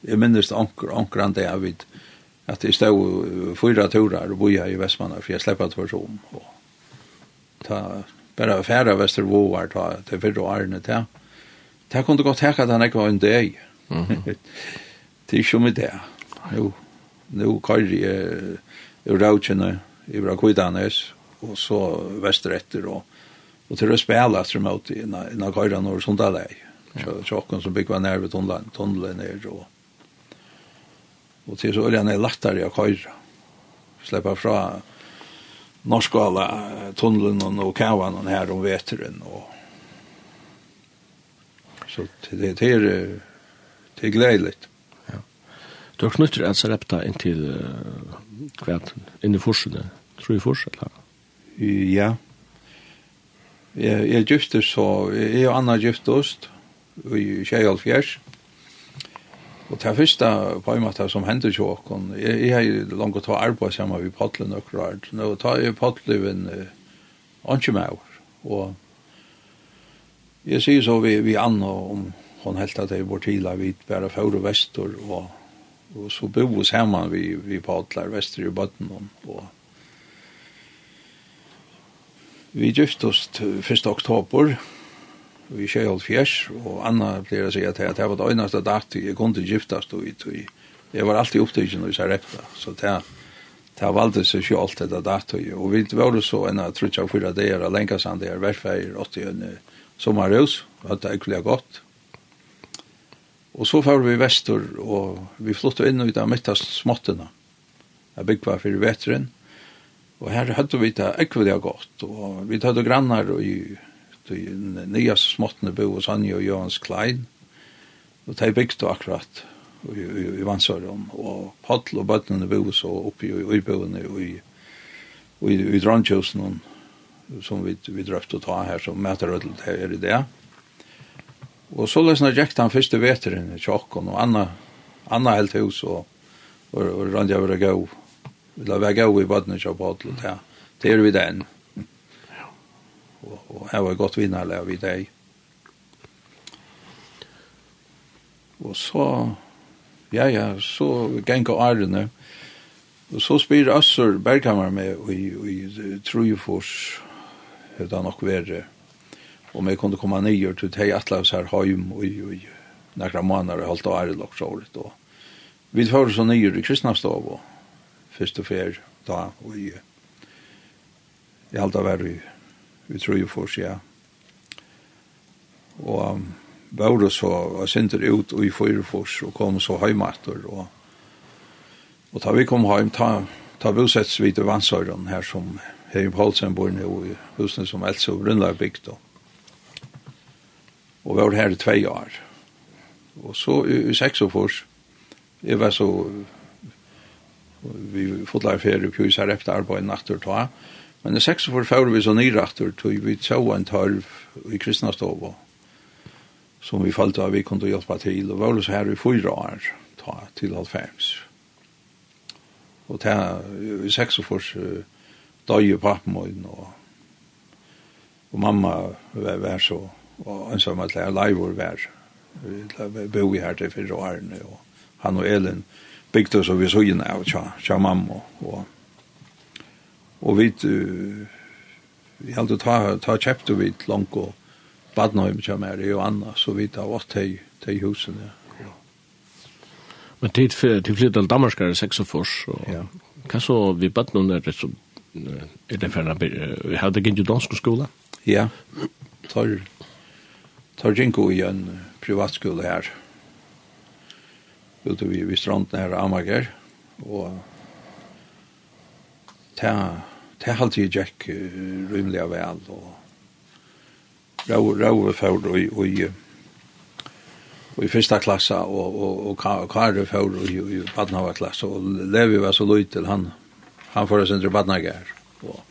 [SPEAKER 2] Jeg minnes anker, anker han det jeg vet, at jeg stod fyra turer og boi i Vestmanna, for jeg slipper til være om. Og ta, bare færre Vestervåar, ta, til fyrre årene til. Det kunne godt hekka at han ikke var en deg. Det er ikke med det. Jo, nå kører jeg i Rautjene, i Brakvidanes, og så vesteretter, og Och till att spela så mot i när Kajran och sånt där. Så chocken som bygger ner vid tunneln tunneln ner då. Och till så är det lättare att köra. Släppa fra norskala tunneln och kavan här om veteren och så det det är det är glädligt. Ja.
[SPEAKER 1] Du har knutter att släppa in till kvärt in i forsen. Tror i forsen eller?
[SPEAKER 2] Ja. Jeg er gifter så, jeg er Anna giftost i Kjeialfjers. Og det første på en måte som hender til åkken, jeg jeg har langt å ta arbeid sammen med Patlen og Krard. Nå tar jeg Patlen ikke med og jeg sier så vi, vi Anna om hon helt at det var tila vi bare for og vestor og, og så bo hos hemma vi, vi Patler vestor i Bøtten og, og Vi giftast 1. oktober vi kjøy holdt fjers og Anna blir å si at det var det øyneste datt jeg kunne giftast, og jeg var alltid opptidgen i repta så det Det valde seg ikke alt dette datøy, og vi var så enn at trutja og fyra deir, og lenka sand deir, verfeier, åtti en sommarhus, og det er ikke godt. Og så var vi i vestur, og vi flyttet inn ut av mittast småttena. Jeg bygde var fyrir vetren, Og her hadde vi det ekvelig godt, og vi hadde grannar i de nye småttene bo hos Anja og Johans Klein, og de bygde akkurat i, i, i Vansøren, og Paddel og bøttene bo så oppe i Øyboene og i, i, i Drondkjøsen, som vi, vi drøpte å ta her, som møter ødel til her i det. Og så løsene gikk den første veteren i Tjokken, og Anna, Anna helt hus, og, og, og Randjavere gav, la være gå i badene kjøp på til det. Det gjør vi den. Og, og jeg var godt vinnerlig av i dag. Og så, ja, ja, så gikk og ærene. Og så spyr Assur Berghammer med i, i Trujefors, det er nok verre. Og vi kunne komme nye til Tei Atlavs her heim, og i nekra måneder, halvt og ære lagt såret. Vi får så nye i Kristnavstav, og første fer da, og i, i alt av er vi, vi tror jo for seg. Og Bauro så var sendte ut og i Fyrfors og kom så heimater og og da vi kom heim ta, ta bosets vi til Vansøren her som Heim Paulsen bor nå i husene som Else og Brunnar bygd og og vi var her i tvei år og så i, i Seksofors jeg var så vi fotlar fer og kjusar efter arbeid nattur ta. Men det seks for før vi så nyrattur tog vi så en tørv i kristna stova som vi falt av vi kunne hjelpa til og var så her i fyra år ta til halvfems. Og ta i seks for døye pappmøyden og, og mamma var, var så og en som at lærer leivor var bo i her til fyra årene og han og Elin byggde oss vi såg av tja, tja mamma. Og, og vi, vi hadde ta, ta kjepte vi langt og badnøyme tja mer og anna, så vi tar åt til, til husene. Ja.
[SPEAKER 1] Men tid for, til flyttet til Danmark er 46, og ja. hva så vi badnøyme er det som er det færre, vi hadde ikke dansk skola?
[SPEAKER 2] Ja, tar, tar ginko i en privatskole her, ja ute vi, vi stranden her Amager, og ta ta halt jeg Jack rymliga väl och rau rau för og, og, og i fyrsta klassa og og og Karl Faur og i Badnava klasse, og Levi var så løytel han han får oss under Badnager, og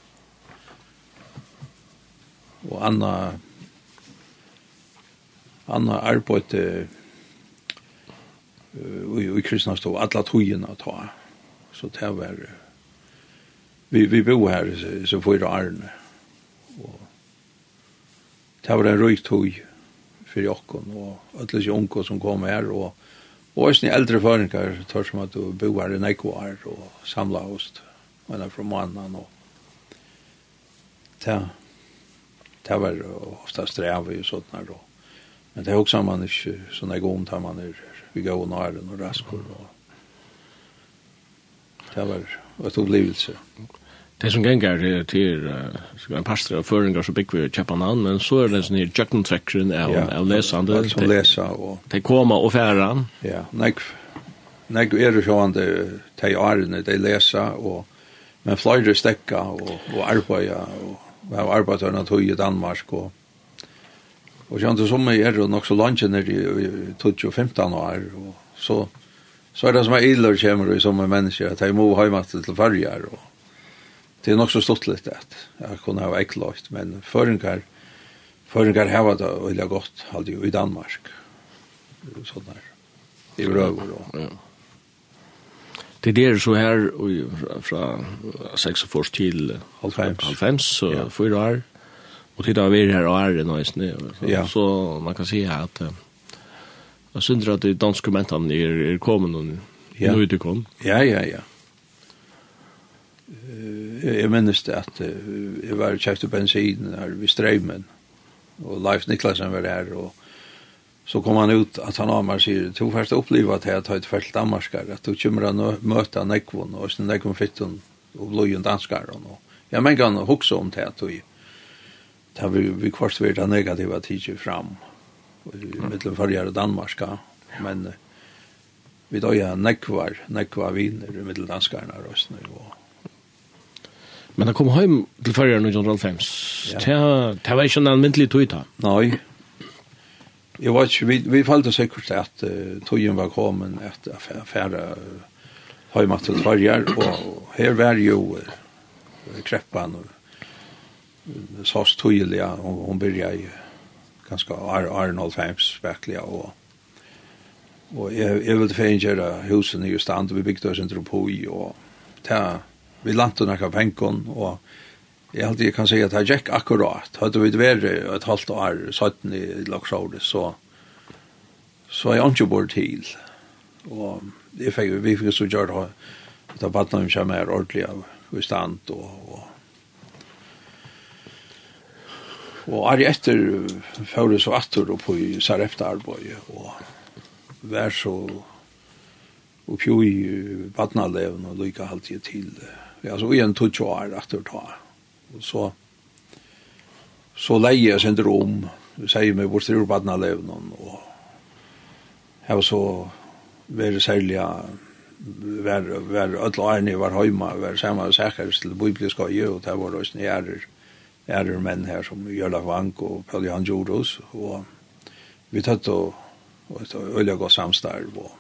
[SPEAKER 2] og Anna Anna arbeidde i kristna stå alla togina ta. Så det var vi vi bo här så, så får det arne. Och det var en röjt tog för Jakob och alla jonko som kom här och Och sen äldre förringar tar som att du bo här i Nekvar och samla oss Man är från mannen och ta ta var ofta sträva ju sådana då. Men det är också man är sådana gång tar man är vi gav og næren og raskor. Og... Det var et opplevelse.
[SPEAKER 1] Det som gengar er til uh, en pastor av føringar som bygger vi kjeppan an, men så er det en sånn her jøkkentrekkeren av,
[SPEAKER 2] ja,
[SPEAKER 1] av lesande.
[SPEAKER 2] Ja, som lesa. Og...
[SPEAKER 1] De koma og færa.
[SPEAKER 2] Ja, nek, nek er jo sjåan det de årene de lesa, og, men flere stekka og, og arbeida, og vi har arbeidet av tog i Danmark, og Og kjente som jeg er nok så langt ned i 2015 år, og så, så er det som er idler kommer i som er mennesker, at jeg må mat til farger, og det er nok så stått litt at jeg kunne ha ekklagt, men føringar, føringar heva det veldig godt, aldri i Danmark, sånn der, i røver og...
[SPEAKER 1] Ja. Det er så her, fra 46 til 95, så fyra år, Och titta vi här och är det nice nu.
[SPEAKER 2] Ja.
[SPEAKER 1] Så man kan se att jag synes att de danska mentene är, er kommet nu.
[SPEAKER 2] Ja.
[SPEAKER 1] Nu det kom.
[SPEAKER 2] Ja, ja, ja. Uh, jeg minnes det att uh, jeg var på köpte bensin her ved Streimen, Och Leif Niklasen var där och så kom han ut att han av meg sier, to først upplevat här at jeg ett fält damarskar att du kommer han möta Nekvon och sen Nekvon fitton och blöjon danskar och jag men kan hukse om det att du Da vi vi kvart vet den negativa tidsje fram mellan förra Danmarka men vi då ja nekvar nekvar vinner mellan danskarna röstna og
[SPEAKER 1] Men han kom heim til førre nu John Rolfhems.
[SPEAKER 2] Ja.
[SPEAKER 1] Det var ikke en almindelig tog da.
[SPEAKER 2] Nei. Jeg var ikke, vi, vi falt sikkert at uh, togen var kommet at affæra uh, til førre, og her var jo uh, kreppan og sås tydliga og hun började ju ganske Arnold Femmes verkligen og och jeg, jag vill förängra husen i just vi bygde oss en på i och ta vi lantade några pengar og jeg alltid kan si at jag gikk akkurat hadde vi vært et halvt år satt i Laxåde så så jeg ikke bort til, og jeg fikk, vi fikk så gjøre det, att ta barnen som är ordentliga i stand og, og Og er jeg etter fører så atter opp i Sarefta arbeid og vær så og pjó i badnaleven og lykka alltid til ja, så igjen tog jo er atter ta og så så leie jeg sender om sier meg bort til badnaleven og jeg var så veldig særlig vær var öll ærni var heima var sama sækar til bibliska og det var også nærer ærer menn her som Jørla Vank og Paul Johan Jorus, og vi tatt og, og et øyelig og samstarv. Og,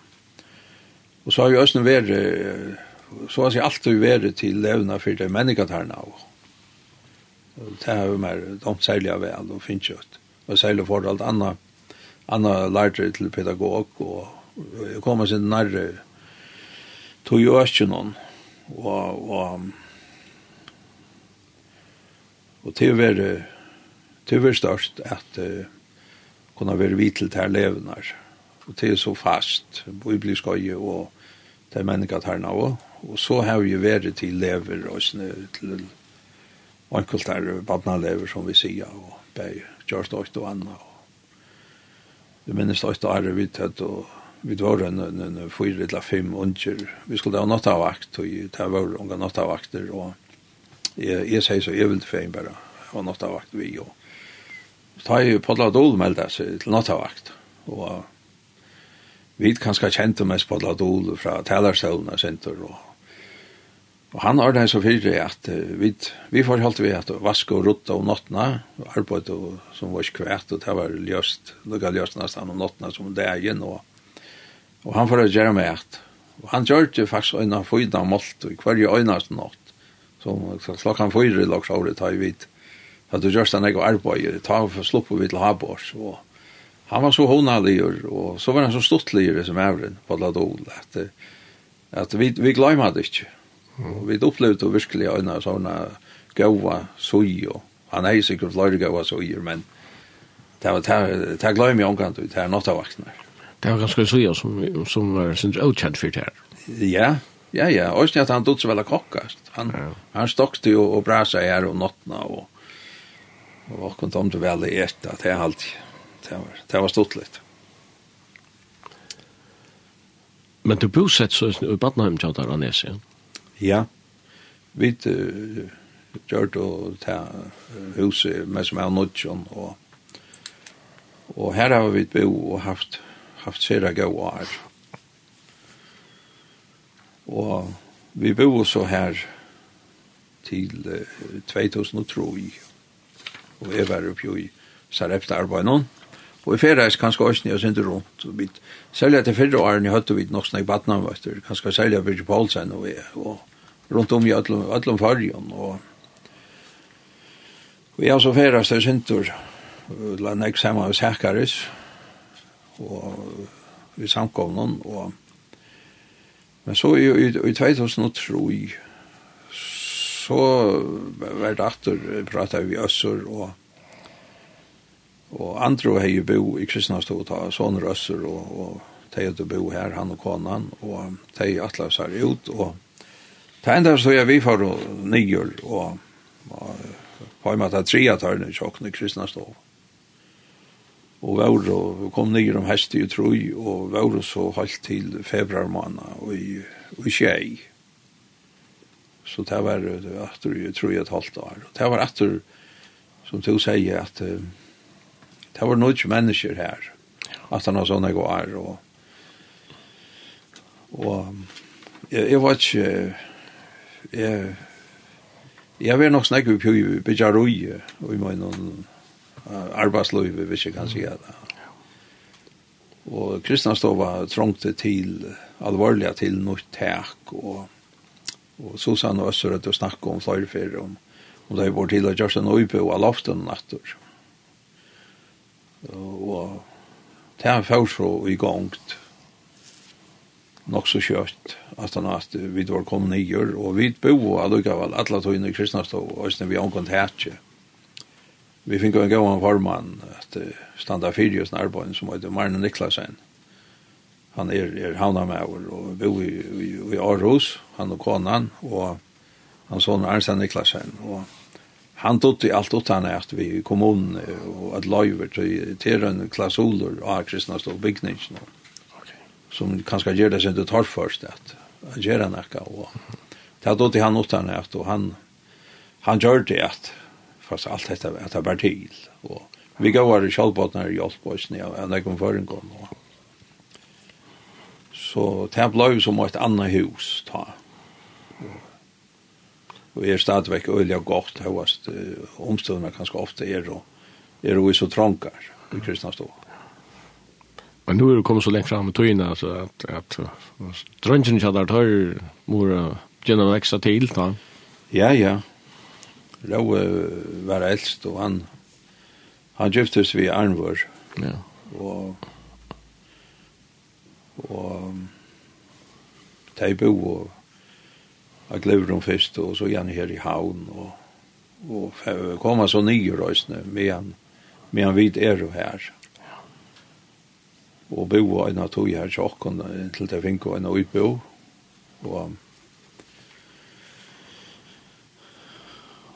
[SPEAKER 2] og så har vi Østen vært, så har vi alltid vært til levna for det menneskaterne og Det har vi mer domt særlig av vel og finnes kjøtt. Og særlig for alt anna, annet lærte til pedagog, og jeg kommer sin nærre tog jo ikke noen. Og, og Og til å være, til å være størst at uh, kunne være vitel til her levende. Og til så fast, vi og til mennesker her nå. Og så har vi vært til lever og sånne, til enkelt her badnalever som vi sier, og bare gjørst stort og annet. Og det minnes stort og er vidt at og vi var en, en, en eller fem unger. Vi skulle ha nattavakt, og det var unga nattavakter, og jeg, jeg sier så, jeg vil til feien bare, og nattavakt vi, og har jeg jo Podla Dol melda seg til nattavakt, og vi kanskje kjente mest Podla Dol fra talerstøvnene senter, og, og han har det så fyrir at vi, vi får holdt vi at vaske og rutta om nattene, arbeid og, som var kvært, og det var ljøst, lukka ljøst nesten om nattene som det dagen, og, og han får gjøre meg at, og han gjør det faktisk øyne fyra målt, og hver jo øyne natt, Så klockan fyra i lagsåret tar vi vidt. Att du görs den jag arbetar, tar för slopp och vill ha bort. Han var så honalig och så var han så stortlig som ävren på Ladol. dol. Att, att vi, vi glömmer det inte. Och vi upplevde virkelig en sådana gåva soj. Och han er sikkert flere gåva soj, men det var det här glömmer jag omkant ut. Det er nåt av vaknar.
[SPEAKER 1] Det var ganske soj som, som var sin utkjent for det her.
[SPEAKER 2] Ja, Ja, ja, og ikke at han dutt så vel kokkast. Han,
[SPEAKER 1] ja.
[SPEAKER 2] han stokte jo og brasa her og nottna og og kom tom til vel i at det er alltid. Det var, det var stort litt.
[SPEAKER 1] Men du bosett så i Badnheim tjata Ranes, ja?
[SPEAKER 2] Ja. Vi uh, gjør det og ta huset med som er nødgjøn og og her har vi bo og haft haft sere gode år. Og vi bor så her til eh, 2003. Og jeg var oppe i Sarepta arbeid nå. Og i ferie er kanskje også nye synder rundt. Vi, særlig etter fyrre årene hadde vi nok snakk badnavvøtter. Kanskje særlig av Birgit Paulsen og vi. Og rundt om i Atlum Fargen. Og, vi er så ferie er synder. La nek sammen med Sækaris. Og vi samkom noen. Og Men så i, i, i 2003 så var det atter pratet vi Øssur og og andre har jo bo i Kristnastå og ta sånne røsser og, og de hadde bo her, han og konan og de atla seg ut og det enda så jeg vi for nyer og, og på en måte tre at hørne i tjokken i Kristnastå og og var og kom ned om hest i troi, og var så halvt til februar måned og i, og i tjei. Så det var etter, jeg tror jeg et halvt år. Og det var etter, som du sier, at det var noen mennesker her, at han har sånne gåar, og, og jeg, jeg var ikke, jeg, jeg var nok snakket på Bejarøy, og i min arbeidsløyve, hvis jeg kan si det. Og Kristianstova trångte til, alvorlig til noe tak, og, og Susanne og Øssere til å snakke om flere om, om det var til at Kjørsten Øype og loften natter. Og det er først så i gongt, nok så kjøtt, at han at vi var kommet nye, og vi bo allukavall, alle togene i Kristianstova, og vi omkant hertje vi fikk en gavan formann at standa fyrir hos arbeid som heter Marne Niklasen. Han er, er havnamauer og bor i, i, i Aarhus, han og konan, og han sånn Arnstein Niklasen. Og han tog til alt utan at vi i kommunen og at løyver til teren klausuler av kristna stå bygningsen. Okay. Som kanskje gjør det sin det tar først at han gjør han ekka. Og det tog til han utan at og han, han gjør det at fast allt detta att det var till och vi går i självbåtnar i Osboysne och när kom förrän kom och så det blev som ett annat hus ta og er stadigvæk öliga gott uh, omstående kanskje ofte er og er og så trångar i kristna stå.
[SPEAKER 1] Men nu er du kommet så lengt fram i tøyna altså, at, at drönchen jag där tar mora gjennom växa til, da?
[SPEAKER 2] Ja ja, Rau var eldst, og han, han gyftes vi Arnvor.
[SPEAKER 1] Ja.
[SPEAKER 2] Og, og Teibo og jeg glever dem først, og så gjerne her i havn, og, og koma så nye røysene, men, men vid er jo her. Og bo og en av tog her tjokken til det finko en utbo, og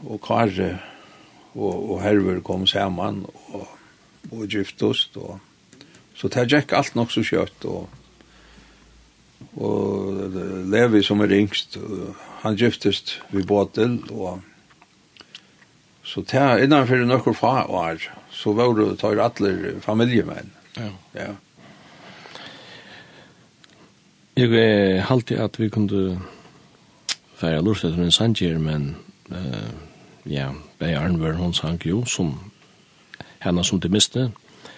[SPEAKER 2] og Kare og, og Herver kom sammen og, og giftost. Og, så det gikk alt nok så kjøtt. Og, og Levi som er yngst, han giftest ved båten. Og, så det innanfor noen få år, så var det tar alle familiemenn.
[SPEAKER 1] Ja.
[SPEAKER 2] ja.
[SPEAKER 1] Jeg er alltid at vi kunne fære lortet med en sandgjør, men uh, ja, Bæ Arnvør, hun sang jo, som henne som de miste.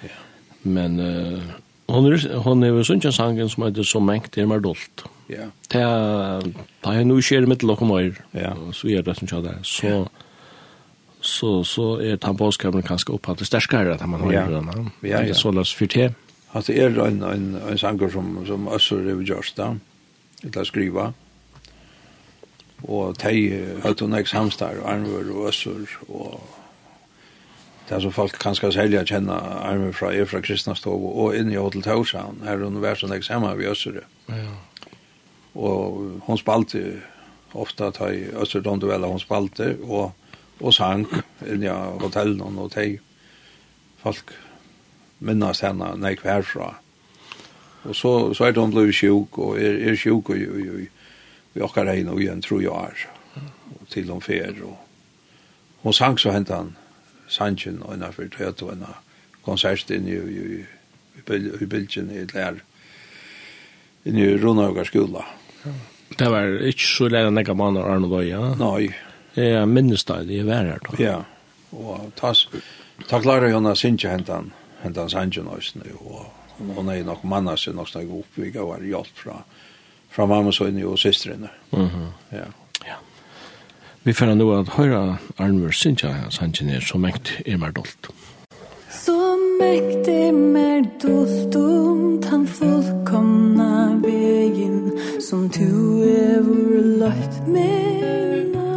[SPEAKER 2] Ja.
[SPEAKER 1] Men uh, hon er, hon er jo sunnkjent sangen som heter «Så mengt er mer dolt».
[SPEAKER 2] Ja.
[SPEAKER 1] Det er, det er noe skjer mitt lokk og mer.
[SPEAKER 2] ja.
[SPEAKER 1] så er det som skjer det. Så, så, så er tannpåskapen kanskje opphattet sterskere at man
[SPEAKER 2] hører
[SPEAKER 1] den.
[SPEAKER 2] Ja, ja.
[SPEAKER 1] Det er så løs for te.
[SPEAKER 2] At det er en, en, en sanger som, som Øsser er gjørst da, til å skrive og tei høyt og nek samstar og armur og øssur og det er så folk kan skal känna kjenna från fra er fra kristna stov og inn i Hotel Tausan her hun vær så hemma samar vi øssur
[SPEAKER 1] ja.
[SPEAKER 2] og hon spalte ofta ta i øssur don duella hon spalte og, og sang inn i hotellen og tei folk minnas henne nek herfra og så, så er de hon sjuk og er, er sjuk og, og, og, vi åker regn og igjen, tror jeg er, og til hun fer, og hun sang så hentet han sangen og henne for tøyt og henne konsert inn i, i, i, i bildjen i lær, inn i Rundhaugar skola.
[SPEAKER 1] Det var ikke så lær enn jeg mann og Arne Løy, ja?
[SPEAKER 2] Nei.
[SPEAKER 1] Jeg minnes det, er vær her da.
[SPEAKER 2] Ja, og tas, ta klarer henne sinja hentet han, hentet han sangen og henne, hon er nok manna seg nok snakk oppvika og er hjelp fra fra mamma så inn og systrene.
[SPEAKER 1] Mm -hmm.
[SPEAKER 2] ja. ja.
[SPEAKER 1] Vi får nå at høyre Arnvur Sintja Sanchine så mengt er mer dolt.
[SPEAKER 4] Så mäktig er mer dolt om tan fullkomna vegin som tu vår lagt mena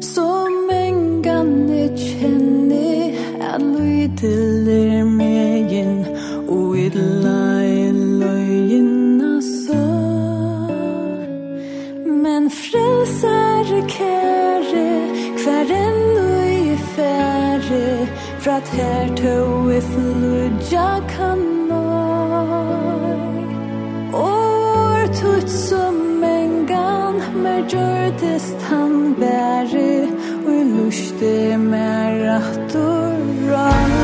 [SPEAKER 4] Som engan er kjenni at lydelir frälsare kære, Kvar enn du i færre, fra att här tog i flodja kan nöj År tutt som en gan Mer gjordes han bære, og i luste mer at du rann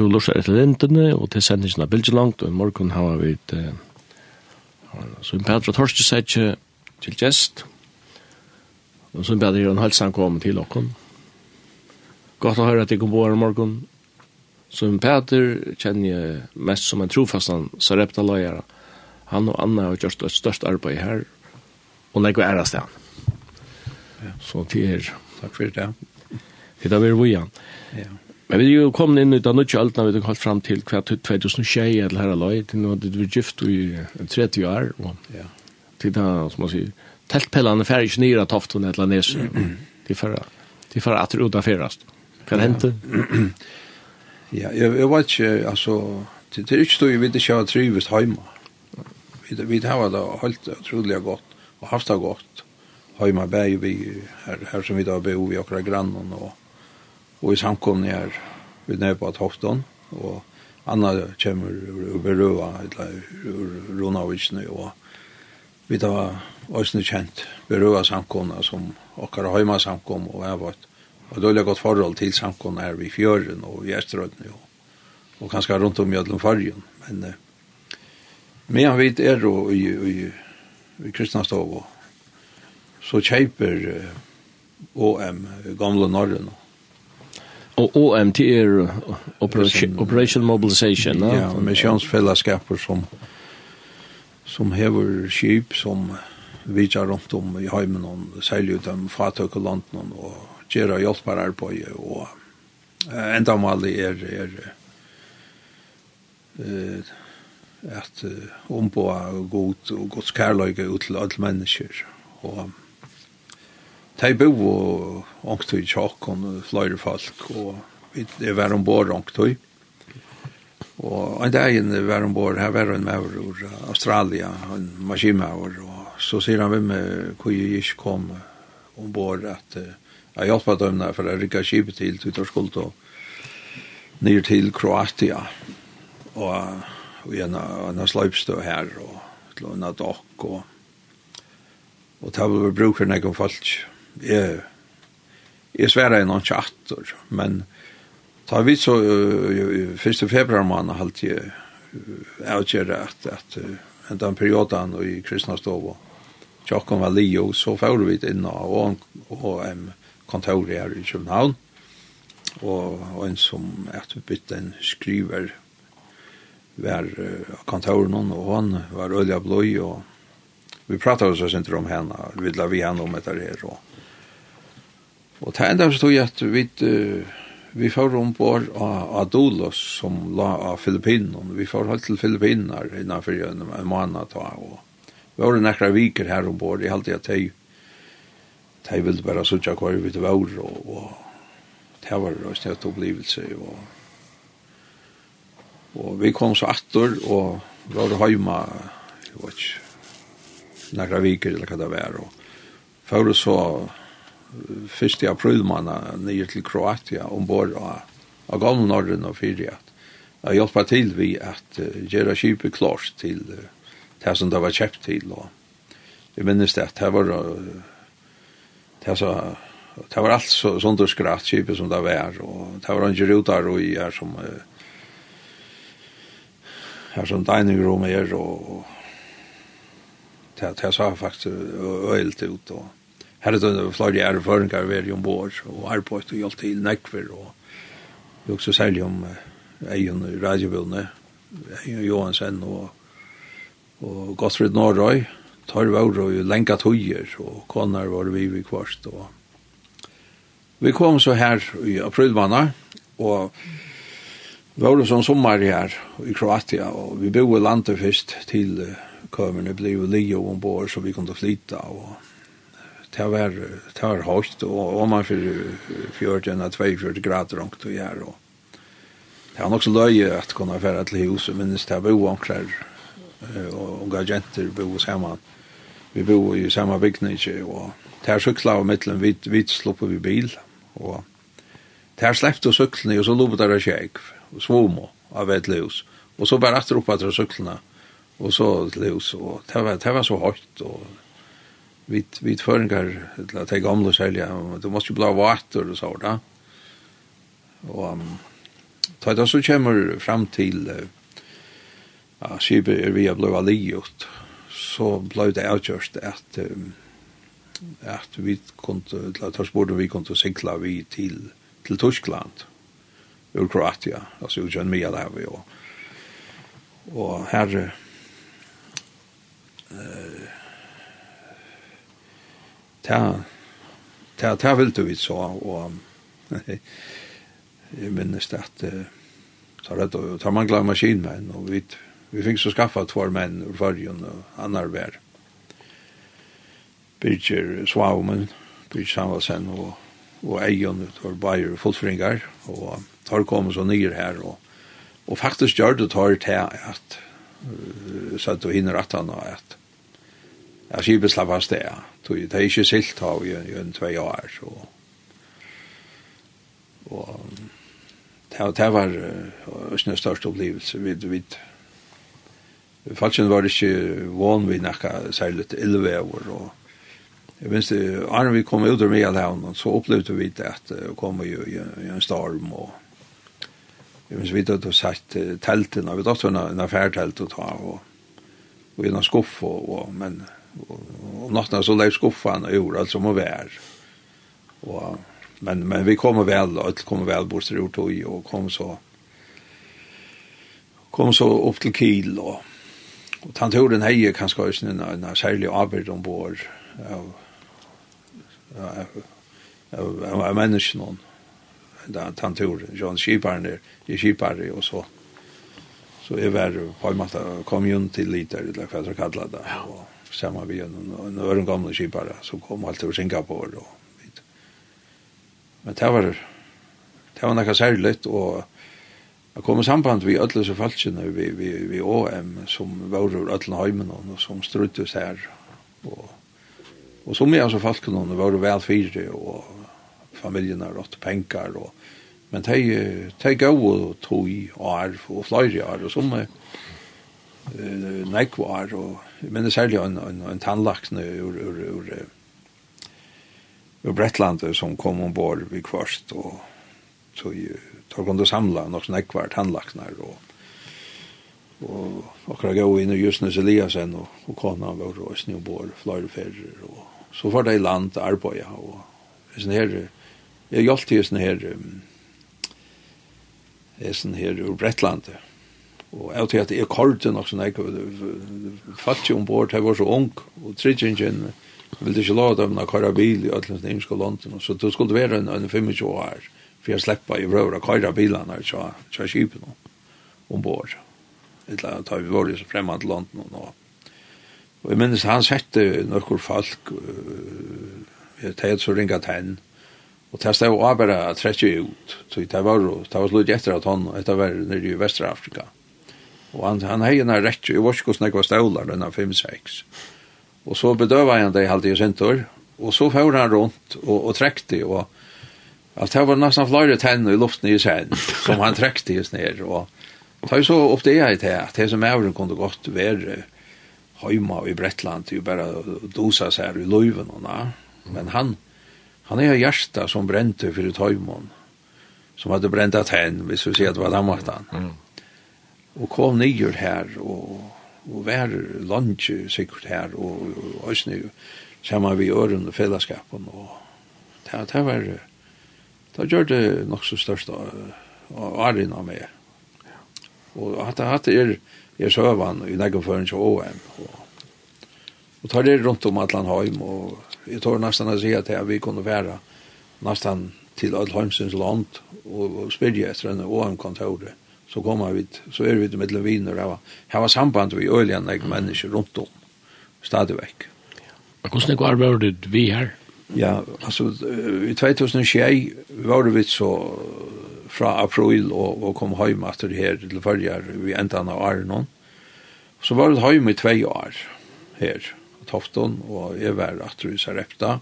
[SPEAKER 1] to lusar etter lintene, og til sendingen av Bilgelangt, og i morgen har vi et, så en Petra Torste setje til gjest, og så en Petra en halsan kom til okken. Godt å høre at jeg kom på her i morgen. Så en kjenner jeg mest som en trofastan sarepta løyere. Han og Anna har gjort et størst arbeid her, og legger æres til han. Så til er.
[SPEAKER 2] Takk for det.
[SPEAKER 1] Til da vi er vi igjen.
[SPEAKER 2] Ja.
[SPEAKER 1] Men vi er jo kommet inn ut av nødvendig alt når vi har holdt frem til hver 2020 eller her aløy, til nå hadde vi gift i 30 år, og
[SPEAKER 2] ja.
[SPEAKER 1] til da, som man sier, teltpellene færre ikke nyere toften eller nese, de færre, de færre at det færrest. Hva er hendte? [CLEARS THROAT]
[SPEAKER 2] Ja, jeg, jeg vet ikke, altså, det, det er ikke stod, vi vet ikke hva trives hjemme. Vi, vi har det helt utrolig godt, og haft det godt, hjemme, bæg vi, her, her som vi da bor vi akkurat grannen, og og i samkomne er vi nede på Tofton, og Anna kommer ur berøva, eller Ronavitsne, og vi tar også kjent berøva samkomne som okkar høyma samkomne, og jeg var og dårlig godt forhold til samkomne her vi fjøren og i Esterødene, og, og kanskje rundt om Jødlund Fargen, men eh, men vi er og i, i, i Kristianstov, så kjeiper eh, OM gamle
[SPEAKER 1] Norrøna, Och OMT är operation, Operation Mobilization.
[SPEAKER 2] Ja,
[SPEAKER 1] ja
[SPEAKER 2] missionsfällskaper som som hever skip som vidjar runt om i heimen og säljer ut dem fatök och landen och gör hjälpar på och äh, enda mal är är eh uh, omboa god och Guds kärlek ut till alla människor och de bo og ångtøy tjokk og fløyre folk, og vi er vær ombord ångtøy. Og en dag inn var ombord, her var en maur ur Australia, en maskinmaur, og så sier han hvem hvor jeg ikke kom ombord at jeg hjelpa dem der, for å rikka skipet til til Tutterskuld og ned til Kroatia, og i en, en sløypstå her, og til en dokk, og Og det var bruker nek om folk jeg, jeg sverre noen tjatter, men ta vi så, uh, 1. februar måned halt jeg avgjøre at, at uh, den perioden i kristna stov tjokken var li, og så får vi inn og, og um, kontor her i København, og, og en som at vi bytte en skriver var uh, kontoren, og han var ølja bløy, og vi pratade oss inte om henne, vi la vi henne om det her og Og det enda forstod jeg at vi, vi får ombord av Adolos som la av Filippinen. Vi får holdt til Filippiner innenfor en, en måned da. Og vi har nekra viker her ombord. Jeg halte at de, de ville bare sutja hver vi til vår. Og, og det var en snedt opplevelse. Og, og vi kom så atter og var hjemme. Jeg vet ikke, nekra viker eller hva det var. Og før så 1. april måned nye til Kroatia ombord av, av gamle Norden og Fyria. Jeg hjelper til vi at uh, gjøre kjipet klart til uh, det som det var kjøpt til. Og jeg minnes det at det var, uh, det, så, det var alt så, sånt og skratt kjipet som det var. Og det var en ruter og jeg er som uh, her som dining room er og det, det sa faktisk øyelt ut og Her er det flere erfaringer føringer ved i ombord, og arbeid og hjelp til nekver, og vi også særlig om egen radiobilene, egen Johansen og, og Gottfried Norrøy, tar vi over og lenka tøyer, og konar var vi vi kvarst. Og. Vi kom så her i aprilmanna, og vi var sånn sommer her i Kroatia, og vi bo i landet først til uh, kømerne, ble jo lio ombord, så vi kunne flytta, og det var, det var høyt, og om man fyrir 14-42 grader rundt og gjør, og det var nok så løye at kunne fære til huset, men det var oankrar og unga jenter bo saman, vi bo i samma bygning, og det var sykla av mittlen vi, vid sluppet vi bil, og det var sleppt og syklene, og så lopet der kjeg, og svomo av et hus, og så bare att opp att syklene, og så til hus, og det var, det var så høyt, og vid vid föringar att ta gamla sälja du måste ju blå vatten och så där. Och um, ta det så kommer fram till ja skipet är vi blåa liot så blev det avgjort att um, att vi kunde ta spår vi kunde segla vi till till Tyskland ur Kroatia alltså ur Jönmia där vi och och här eh ta ta ta vill du så og [LAUGHS] jeg minnes det att så rett og tar man glömma maskinmän och vi vi fikk så skaffa två män ur förrjun och annar vär Birger Svaumen Birger Samvalsen och Eion Ejon var bare fullfringar och tar kom så nyer här och och faktiskt gör det tar til at uh, så att du hinner att han har att ja, skipet slapp av sted. Det er ikke silt av i en tvei år. Så. Og det, det var uh, en største opplevelse. Vi, vi, Falsen var ikke van vi nakka særlig illvever. Og, jeg minns det, Arne vi kom ut ur Mielhavn, så opplevde vi det at det kom jo i, i en storm. Og, jeg minns vi hadde sett telten, vi hadde en affærtelt å ta, og, og i en skuff, og, og, men och natten så läggs skuffan och gjorde alltså som vär. Och men men vi kommer väl då, det kommer väl bort till gjort och kom så kom så upp till Kiel då. Och han tog den heje kanske just en en särlig arbet ombord av av av människan där tant tog John Skiparen där, i Skipare och så så är väl på en måte community leader eller vad det kallar det. Ja. Och, sammen vi en, en øren gamle skipare som kom alt over Singapore og vidt. Men det var det var noe særlig og jeg kom i samband vi alle så falskene vi, vi, vi OM som var ur alle heimen og som struttes her og, og som er altså falskene var vel fire og familjen har rått penger og men de, de gav og tog og arv og flere arv og som eh, nekvar og men det særlig en, en, en tannlaksne ur, ur, ur, ur Brettlandet som kom ombord vid kvarst og så tar kunde samla nok snäckvar tandlaknar och och och jag går in och just nu Eliasen och och kona han og och snowboard ferrer och så var det i land arbeja och sen här jag hjälpte just den här sen här ur Bretlandet Og jeg tror at jeg kortet nok sånn, jeg fattig ombord, jeg var så ung, og tridgjengjen, jeg ville ikke lade dem å køre bil i alle sånne engelske London, så det skulle være en, en 25 år, for jeg slipper i røver å køre bilene så jeg kjøre skipen ombord. Eller da vi var liksom fremme til London og noe. Og jeg minnes han sette noen folk, jeg tenkte så ringet henne, Og det stod å bare trekke ut, så det var, det var slutt etter at han, etter var nere i Vesterafrika. Afrika Og han, han hei en rett, jeg var ikke hvordan jeg var støvlar, den 5-6. Og så bedøva han det i halvdige sintor, og så får han rundt og, og trekte, og alt det var nesten flere tenner i luften i sen, som han trekte i sned, og ta jo så opp det jeg til, at det som er kunne gått være heima i Bretland, jo bare dosa seg her i løyven, og na. men han, han er hjertet som brente for et heimån, som hadde brent at hen, hvis vi sier at det var dammatan. Mm og kom nyer her og, og vær lunch sikkert her og, og nu sammen vi øren og fellesskapen og det, det var det gjør det nok så størst åren av meg. Og at det, at det er jeg søvann i neggen føren til OM og, og tar det rundt om atlan heim og jeg tar nesten å si at vi kunne være nesten til Adlheimsens land og, og spyrje etter en OM-kontoret så kommer vi, så er vi til middelen viner, og her var samband vi øyelig enn jeg mennesker rundt om, stadigvæk.
[SPEAKER 1] Og hvordan går arbeidet vi her?
[SPEAKER 2] Ja, altså, i 2006 var vi så fra april og, og kom hjem etter her til følger vi enda av Arnon. Så var vi hjem i tve år her, på Tofton, og jeg var etter i Sarepta,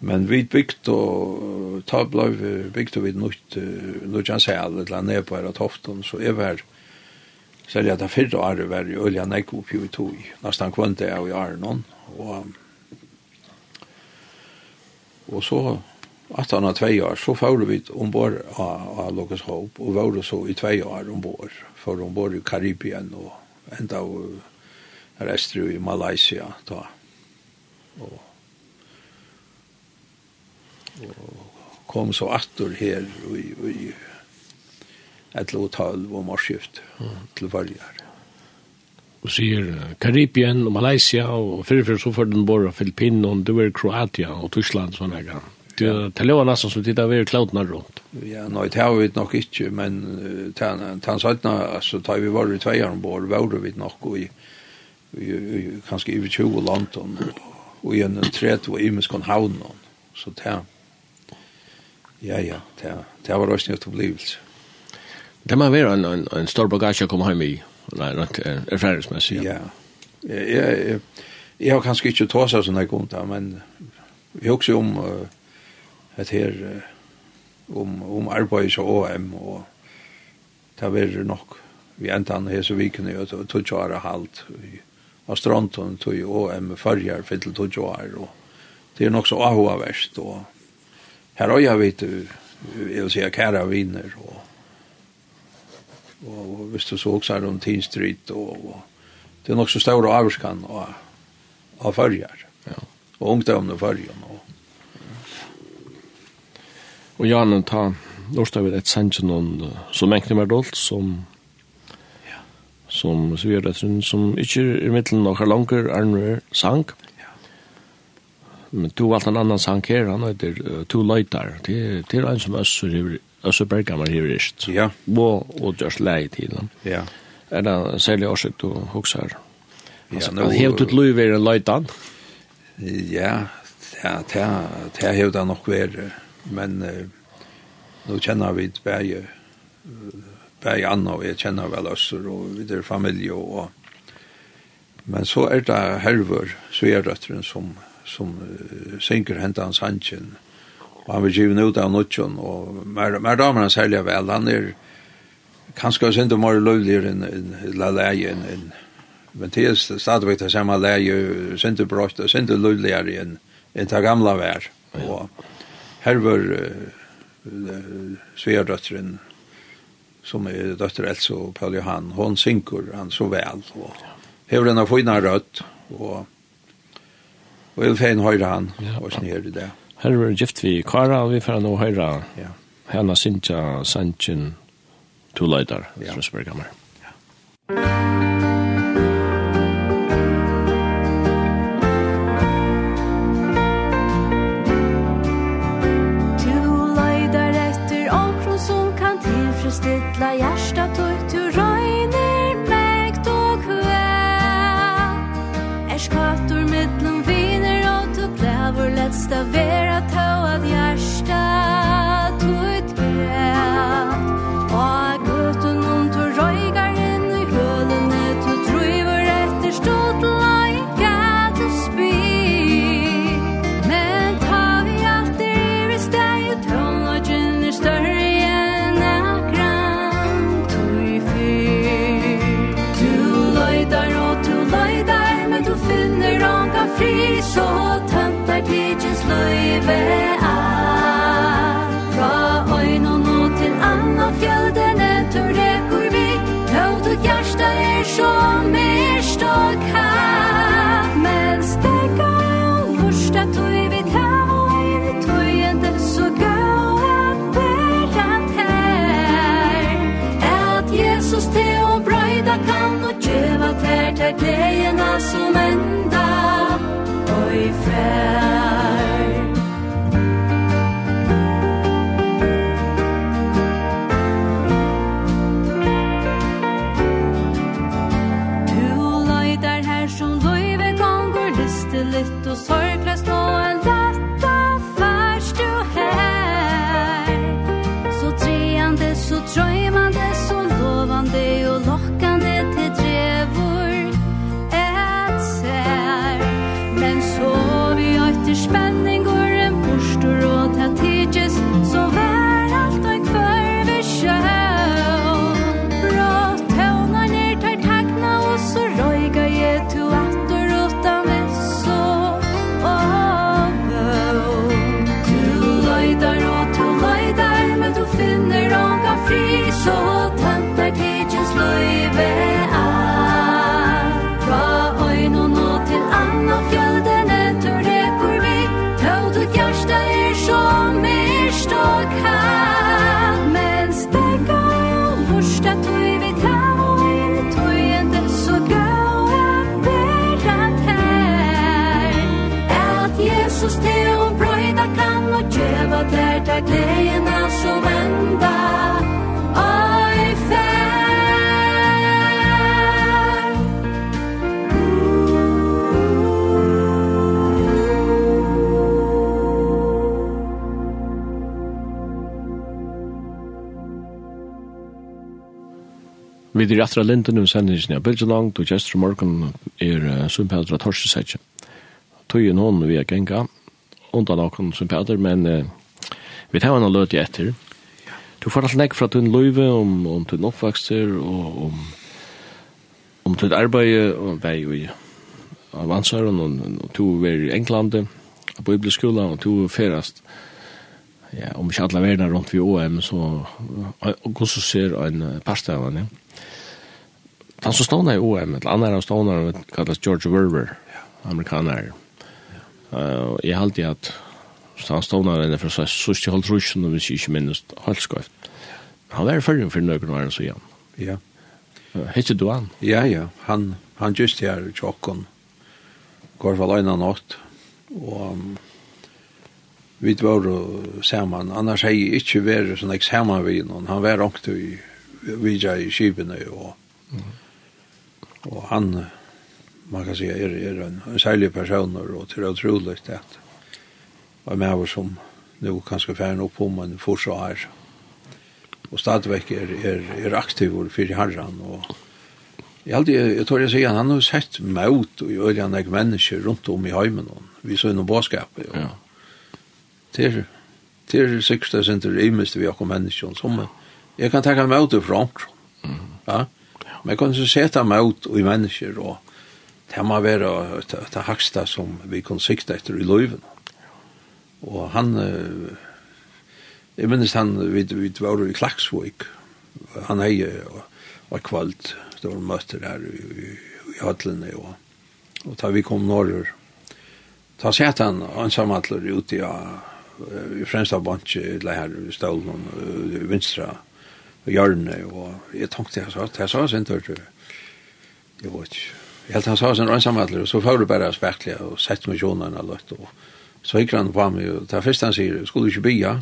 [SPEAKER 2] Men vi byggt og ta blei byggt og vi nutt nutt han seg alle la ned på her toften så jeg var selv at det fyrre året var i olja nekko oppi vi tog nesten kvante jeg og i Arnon og og så at han har tvei år så får vi ombord av, av Lukas Håp og var det så i tvei år ombord for ombord i Karibien og enda av rester i Malaysia da og og kom så attor her i, i et lotal og marskift til varjar.
[SPEAKER 1] Og sier Karibien og Malaysia og fyrir fyrir så fyrir den borra Filippinen og du er Kroatia og Tyskland sånn her gang. Det lever nesten som tida vi er klautna rundt.
[SPEAKER 2] Ja, nei, det har vi nok ikke, men tan sattna, altså, da vi var i tveier ombord, var vi nok i, i, i kanskje i 20 land og i en 30 og i miskon havn. Så det Ja, ja, det, det var også en opplevelse.
[SPEAKER 1] Det må være en, en, en stor bagasje å komme hjem i, eller erfaringsmessig.
[SPEAKER 2] Ja, ja. Jeg, jeg, jeg har kanskje ikke tås av sånne grunn men vi har også om uh, et her, uh, om, om arbeid og OM, og det var nok vi enda han her så vi kunne jo tog jo året halvt av stronten tog jo OM farger for til tog jo året, og det er nok så ahoverst, og Her har jeg vidt, jeg vil si, kære viner, og, og, og hvis du så også er om Teen Street, og, og det er nok så større avskan av, av følger,
[SPEAKER 1] ja.
[SPEAKER 2] og ungdomne følger. Og,
[SPEAKER 1] og Jan, ta, nå står vi et sendje noen som enkne mer dolt, som som så vi gjør det, som ikke er i middelen av langer, er sang.
[SPEAKER 2] Ja
[SPEAKER 1] men du valgte en annan sang her, han heter uh, To Løytar. Det er en som Øssur Øsser, Øssur Berghammer her ist.
[SPEAKER 2] Ja.
[SPEAKER 1] Og, og just lei til han.
[SPEAKER 2] Ja.
[SPEAKER 1] Er det særlig årsik du
[SPEAKER 2] hokser?
[SPEAKER 1] Altså,
[SPEAKER 2] ja,
[SPEAKER 1] han hevde ut løy en Løytan?
[SPEAKER 2] Ja, ja det har hevde han nok vært, men uh, nu kjenner vi bæg, bæg Anna, og jeg kjenner vel Øsser, og vi er familie, og Men så er det herver, så er det som som uh, synker hentan hans hansjen. Og han vil givet ut av nutjon, og mer, mer damer han særlig vel, han er kanskje også ikke mer løvligere enn en, la leie enn en, men det er stadigvæk det samme leie, sinte brått og sinte løvligere enn en det gamla vær. Og her var uh, sverdøtteren, som er døtter Else og Paul Johan, hon synker han så vel, og hever den av fina rødt, og Og jeg vil fein høyre han, og snir i det.
[SPEAKER 1] Her er gift vi Kara, og vi får nå høyre
[SPEAKER 2] ja.
[SPEAKER 1] henne Sintja Sanchin, to leidar,
[SPEAKER 2] ja.
[SPEAKER 5] Strasberg Ja. gledena som enda og i fred. Vi er etter
[SPEAKER 1] linden om sendingen av Bilgelang, og Gjester Morgan er uh, Sundpædra Torsesetje. Tøyen hon vi er genga, undan noen Sundpæder, men uh, vi tar henne løt i etter. Du får alt nek fra tunn løyve om, om tunn oppvakster, og om, om tunn arbeid, og vei og av ansvaren, og og to er i England, og bibelskola, og to ferast. Ja, om ikke alle verden rundt vi OM, så, og så ser en parstavane, ja Han som stående i OM, eller annan av stående kallas George Werber, amerikaner. Uh, jeg halte at han stående henne fra sørst i halvtrusjen, og hvis jeg ikke minnes holdt halvskøft. Han var i førre for nøkken var han så igjen.
[SPEAKER 2] Ja.
[SPEAKER 1] Hette du han?
[SPEAKER 2] Ja, ja. Han, han just her i tjokken. Går for løgnet nått. Og um, vi var jo sammen. Annars har jeg ikke vært sånn eksamen ved noen. Han var ångte i vidja i kibene og mm. Og han, man kan säga, er, er en, en særlig person, og det er utrolig at var med oss som nu kanskje færen opp om en fortsatt her. Og stadigvæk er, er, er aktiv og fyrir herran og Jeg aldri, jeg jeg tror jeg sier, han har sett møt og gjør han ikke mennesker rundt om i heimen. og Vi så innom båskapet.
[SPEAKER 1] Ja.
[SPEAKER 2] Det er, det er sikkert det ikke det vi har mennesker som jeg kan tenke møt fra. Ja. Mm. Ja Men jeg kan så seta meg ut i mennesker, og det må være det det haksta som vi kan sikta etter i løyven. Og han, jeg minnes han, vi, vi var i Klaksvøk, han hei og kvalt, det var møter her i, i, i og, og da vi kom norrur, ta sett han ansamatler ute i, i fremsta bansje, eller her i stålen, i vinstra, hjørne, og jeg tenkte jeg sa, jeg sa sin tørt, jeg vet ikke. Jeg helt han sa sin rønnsamhetler, og så får du bare spekler, og sett med kjonen og løtt, og så gikk han på meg, og det første han sier, skulle du ikke bya?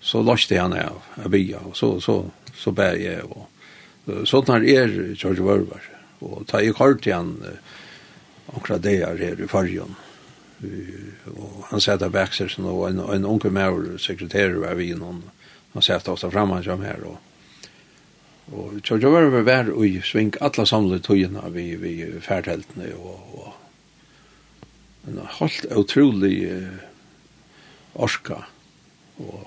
[SPEAKER 2] Så løste han av, av bya, og så, så, så bær jeg, og sånn her er George Vørvar, og ta i kort til han, omkring det er her i fargen, og han sier at det vekser, og en, en unge maur, sekretær, var vi noen, han sier at det ofte fremme han her, og Og så jeg var vær og i sving alle samlet tøyene vi, vi færdheltene og, og en helt utrolig uh, orska og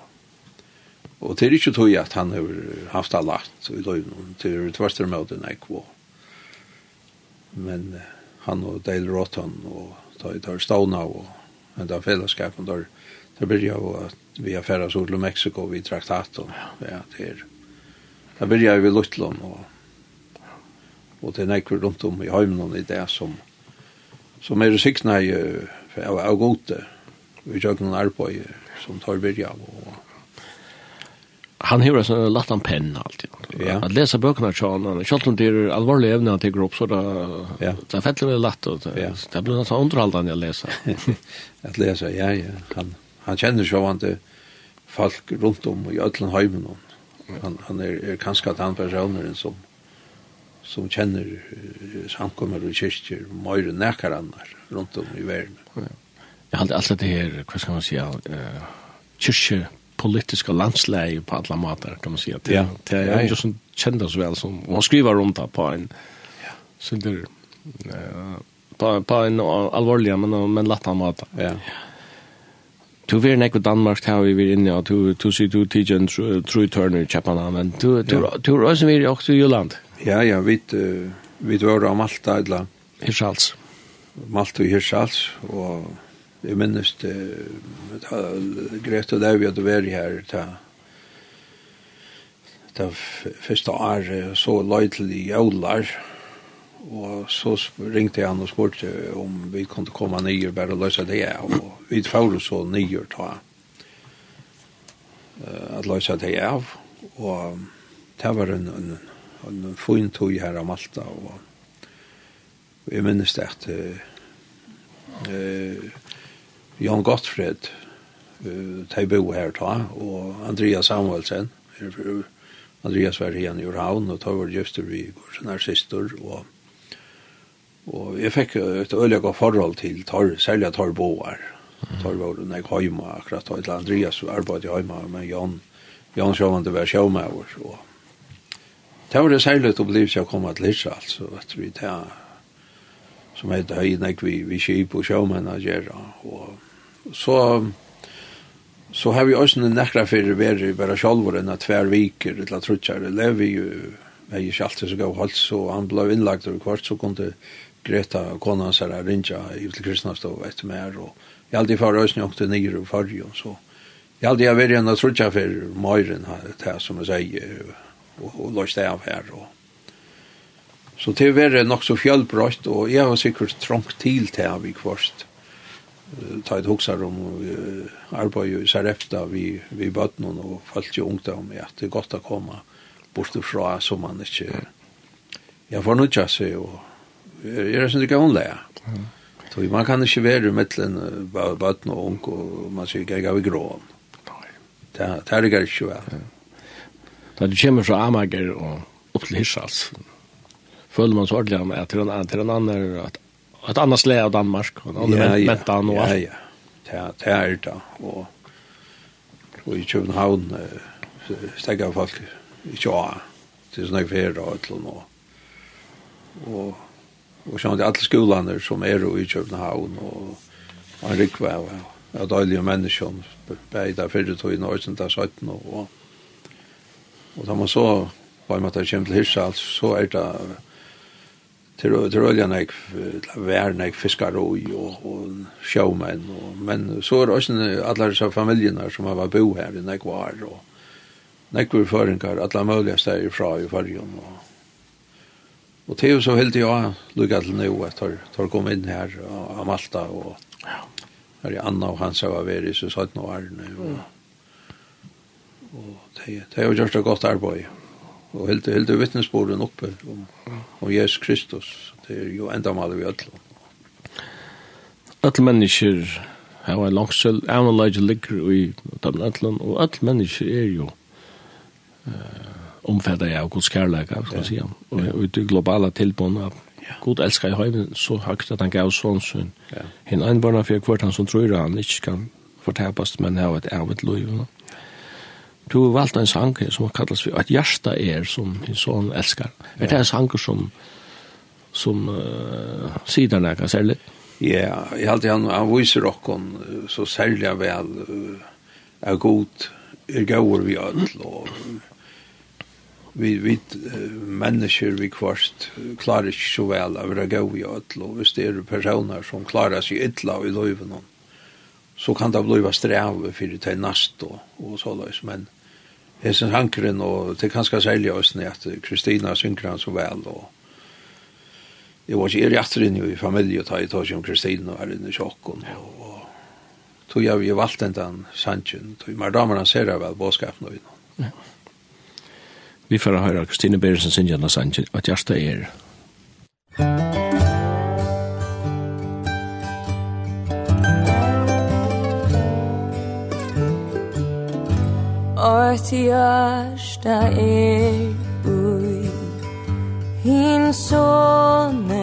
[SPEAKER 2] og det er ikke tog at han har haft all lagt i løgnen til er tverster med den jeg kvå men uh, han og Dale Rotten og ta i tar stavna og en da fellesskapen der der blir jo at vi har færre sol til Mexico vi traktat og ja det er Da byrja vi Lutlund og og det er nekker rundt om i Høymnon i det som som er sikna i av, av gode vi gjør noen arbeid som tar byrja og
[SPEAKER 1] Han hever en sånn lagt han penn alltid.
[SPEAKER 2] Ja.
[SPEAKER 1] At lesa [LAUGHS] bøkene av Tjan, selv om det er alvorlig evne han tykker opp, så da,
[SPEAKER 2] ja.
[SPEAKER 1] det er fettelig veldig latt, og det,
[SPEAKER 2] ja.
[SPEAKER 1] det blir en sånn underholdende å lese.
[SPEAKER 2] At lese, ja, ja. Han, han kjenner sjåvande folk rundt om i Øtland Høymnon, Han, han er, er kanskje at han personer som, som kjenner samkommer og kyrkjer mer enn nekker annar rundt om i verden.
[SPEAKER 1] Jag Jeg halte alltid det her, hva skal man si, uh, kyrkje politiska landsläge på alla matar kan man säga. Det,
[SPEAKER 2] ja.
[SPEAKER 1] det är ju som kändes väl som, och han skriver runt det på en så där uh, på, på en allvarlig men, men lätta matar.
[SPEAKER 2] Ja.
[SPEAKER 1] ja Du vir nekko Danmark har vi vir inne, og du tu sier du tidsen tru tørner i Kjapana, men du tu,
[SPEAKER 2] ja.
[SPEAKER 1] tu røysen vir også i Jylland.
[SPEAKER 2] Ja, ja, vi, uh, vi var av Malta, eller?
[SPEAKER 1] Hirschals.
[SPEAKER 2] Malta og Hirschals, og jeg minnes det, greit og det vi hadde vært her, ta, det første året, så løy til i Jølar, og og så ringte han og spurte om vi kunne komme nye og løse det, og vi får så nye ta uh, at løse det av, og det var en, en, en fin tog her av Malta, og jeg minnes det at uh, Jan Gottfred, uh, de bo her ta, og Andreas Samuelsen, Andreas var igjen i Jorhavn, og tar var det just vi går sånn her sister, og Og jeg fikk et øyelig godt forhold til tar, særlig tar boar. Mm. Torr var når jeg hjemme, akkurat til Andreas arbeidde hjemme, men Jan, Jan Sjøvande var sjømøver. Og det var det særlig å bli opplevelse å komme til Lissa, altså, at vi, tar som heter Høynek, vi, vi skip og sjømenn og. Og så, så har vi også nekra for å være bare sjølver enn at hver viker, eller trutjar, lever vi jo, jeg er ikke alltid så gav hals, og han ble innlagt over kvart, så kunne det Greta kona så där rinja i till Kristnastov efter mer och jag alltid far rösning och till nio och förr och så. Jag alltid har varit en och trutja för Majren här som jag säger och, och låst det av här och Så det var det nok så fjallbrøtt, og jeg har sikkert trångt til til av i kvart Ta et hoksar om arbeid i Sarepta vi, vi bøtten, og falt jo ungt om at det er godt å komme bort fra som man ikke... Jeg får nødt til se, og er sin ikke åndelige. Så man kan ikke være mittlen bøtten og ung, og man sier ikke av i gråen. Det er det ikke vel.
[SPEAKER 1] Da du kommer fra Amager og opp til Hirsals, føler man så ordentlig at det er en annen, at ett annat slä av Danmark og en annen ja, mentan och
[SPEAKER 2] allt.
[SPEAKER 1] Ja,
[SPEAKER 2] ja. Det er det. Og, og i København stegger folk ikke av til sånne sådana og et eller annet. Og, og sånn til alle skolene som er i København og han rikva og av døylige mennesker bare der fyrre tog inn og øyne der 17 og og da man så var med at det kommer til Hirsals så er det til til olja nek vær nek fiskar og og og sjómenn og men så er også allar disse familjerna som har bo her i nek var og nek var føringar allar muliga steg fra i fargen og Og Theo så helt jag lukka til nu at tar tar kom inn her av Malta og ja. er Anna og han så var vi så satt några år nu. Og det Theo har gjort et godt arbeid. Og helt helt vittnesbörden oppe om om Jesus Kristus. Det er jo enda mal vi alla.
[SPEAKER 1] Alle mennesker har en långsel analyse ligger i tabellen och og människor är er jo omfattar jeg av Guds kærleika, skal man si. Og, og i det globala tilbåndet av God elskar i høyven så høyt at han gav sånn sin.
[SPEAKER 2] Ja.
[SPEAKER 1] Hinn einbarna fyrir kvart han som tror han ikke kan fortapast, men har et ervet liv. No? Du har valgt en sang som kallas for at hjärsta er som hinn sånn elskar. Er det en sang som som uh, sidan näka särskilt?
[SPEAKER 2] Ja, jag alltid han, han viser okkon så särskilt väl uh, er god er gaur vi öll og vi vi människor vi kvarst klarar sig så väl av det går ju att lov visst är det personer som klarar sig illa i livet så kan det bli sträv för det är näst då och så där men hesen hankren och det kanske sälja oss ni att Kristina synkran så väl og Jeg var ju rätt inn i familjen och tog om Kristina och hade en Og, og tog jag ju valt den sannsyn. tog ju mer damerna ser väl boskapen och Ja.
[SPEAKER 1] Vi får høre Kristine Beresen sin gjennom Angeles, at hjertet er.
[SPEAKER 4] At hjertet er ui, hin sonne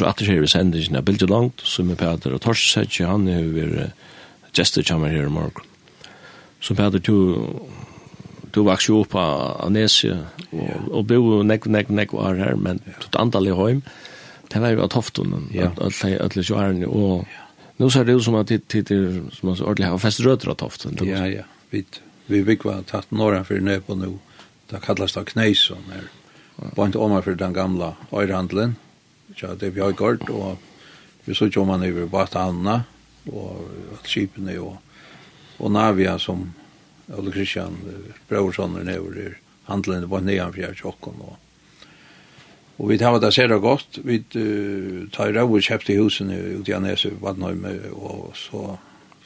[SPEAKER 4] så atter her i sendingen av Bilde Langt, som er Peter og Torsetje, han er over gestet kommer her i morgen. Så Peter, du, du vaks jo opp av Nesie, og, ja. og bo nek, nek, nek var her, men ja. du antall i høym, det var jo av Tofton,
[SPEAKER 2] ja.
[SPEAKER 4] alle kjørene, og ja. nå ser det ut som at det er som at ordentlig har fest rødre av Tofton.
[SPEAKER 2] Ja, ja, vi, vi var tatt norren for nøy på nå, det kalles da Kneison her, på en til omar for den gamla øyrehandelen, ja, det vi har gjort, og vi så jo man over Batanna, og skipene, og, og Navia som Ole Kristian, över over handlende på Neanfjær Tjokken, og Og vi tar det ser godt. Vi tar rau og kjøpte husene ut i Anese, Vadnøyme, og så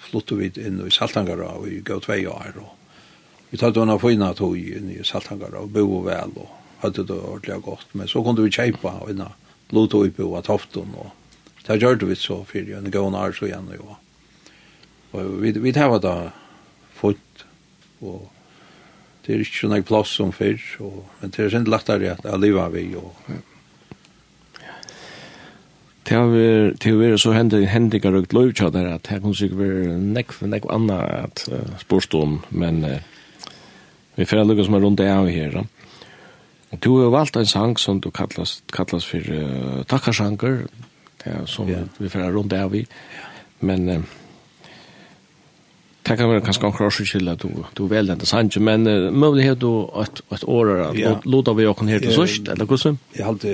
[SPEAKER 2] flyttet vi inn i Saltangara, og vi gav tvei år. Og vi tar denne fina tog inn i Saltangara, og bo vel, og hadde det ordentlig godt. Men så kunne vi kjøpe innan lot og på at hoften og det gjør det vi så fyrir en gående år så igjen og og vi, vi tar da fort, og det er ikke sånn en plass som før og, men det er sånn lettere at jeg lever vi og
[SPEAKER 4] Det har vært, det har vært så hendig, hendig og røgt løy til det, at det kunne sikkert være nekv, nekv anna at uh, spørstånd, men uh, vi får lukke som er rundt det av her. Og Du har valgt en sang som du kallas, kallas for uh, takkarsanger, ja, som
[SPEAKER 2] yeah.
[SPEAKER 4] vi får runt där vi. Men uh, det kan vara ganska kanske till att du, du vel inte sanger, men uh, möjlighet då et, att åra
[SPEAKER 2] att
[SPEAKER 4] yeah. låta vi åkken her til
[SPEAKER 2] till
[SPEAKER 4] sørst, eller hur?
[SPEAKER 2] Jag hade,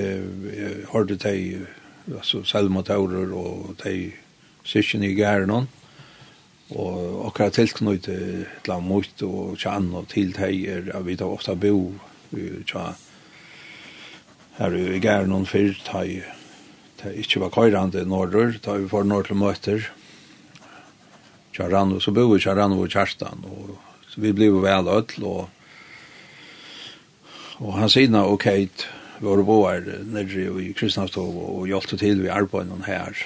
[SPEAKER 2] jag hörde dig, alltså Selma-taurer och dig sysken i gæren og akkurat tilknøyte til mot og tjan og til at vi tar ofta bo tja her i gæren noen fyr, da det ikke var køyrande norrur, da vi får nord til møter, Kjarano, så bor vi Kjarano og Kjerstan, og så vi ble vel ødel, og, og han sina og Kate, våre boer nere i Kristnastov, og hjelte til vi arbeidene her,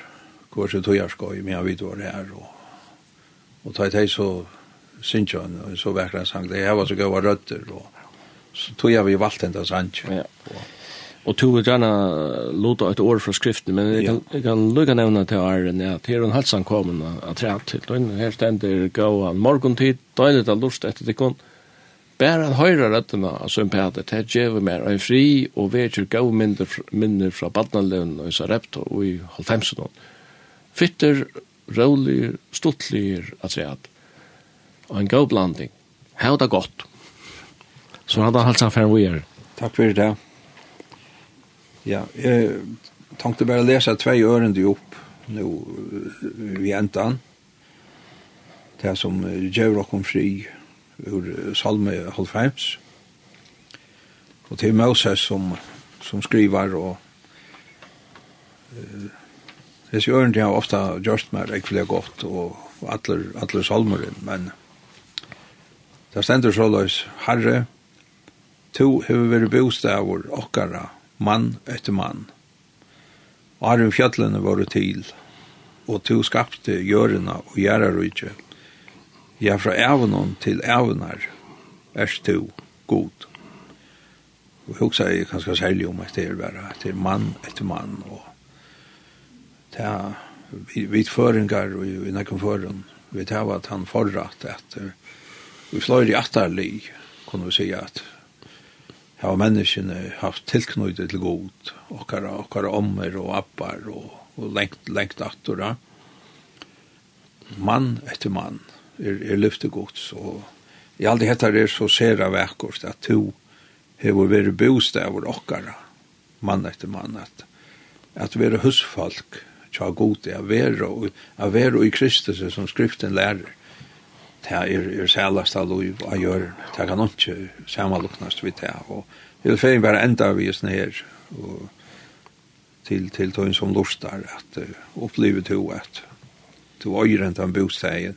[SPEAKER 2] går så tog jeg skoj, men jeg vet var her, og, og ta i teg så synes og så verkar han sang, det her var så gøy var røtter, og så tog jeg vi valgt enda sang.
[SPEAKER 1] Ja, og Og to vil gjerne låta et år fra skriften, men jeg kan, jeg kan lukka nevna til æren at til en halsan kommet av træt til og Her stender gåan morgontid, døgnet av lust etter det kun. Bæra høyra rettene av sympater, det gjør mer en fri og vet jo gav minner fra badnalevn og Sarepto og i halvfemsen. Fytter, rolig, stuttlig, at træt. Og en gau blanding. Hau det godt. Så han har halsan færre vi er.
[SPEAKER 2] Takk for det. Ja, jeg tenkte bare å lese tvei ørende opp nå vi endan. Det som gjør dere fri ur Salme Holfheims. Og til Moses som, som skriver og uh, Hesi ørende har ofta gjørst meg rekvelig godt og atler, atler salmeren, men det stender så løs, Herre, to hever vært bostavur okkara mann etter mann. Arun fjallene var det til, og to skapte gjørene og gjerarudje. Ja, fra evnen til evnar er to god. Og jeg husker jeg kanskje særlig om at det er bare til mann etter mann, og ta er vi føringer og i nekken føren, vi tar at han forrat etter, vi slår i atterlig, kunne vi si at har menneskene haft tilknøyde til god, okkara, okkara ommer og appar og, og lengt, lengt attora. Mann etter mann er, er lyftegods, og i alle dette er så sera vekkort at to hever veri bostaver okkara, mann etter mann, at, at veri husfolk, tja god, at vero, a vera i Kristus som skriften lærer, det er, er sælast av lov a gjør, Det kan ikke samanluknast vi det. Og jeg vil ferdig bare enda vi er her og til, til tøyn som lustar at uh, oppleve to at to øyrent av bostegen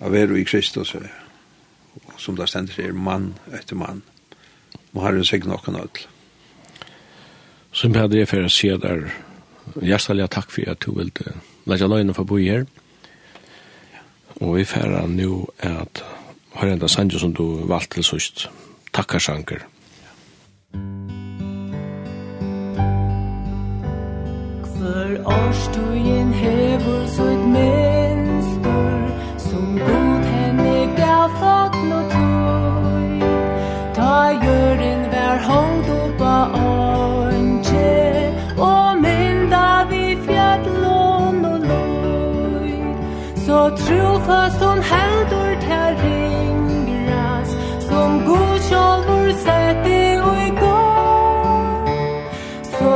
[SPEAKER 2] av er i Kristus og som det stender er mann etter mann. Må herren signe noen ødel.
[SPEAKER 1] Som bedre for å si der, hjertelig takk for at du vil legge løgnet for å bo her. Takk Og vi færa nu at har enda sanger som du valgte til sust. Takkar sanger.
[SPEAKER 5] Hver årstugin hever så et minstur Som god henne gav fagn og tøy Ta jøren vær hånd oppa av og trofast som heldur til ringras som god sjálfur sette og i går så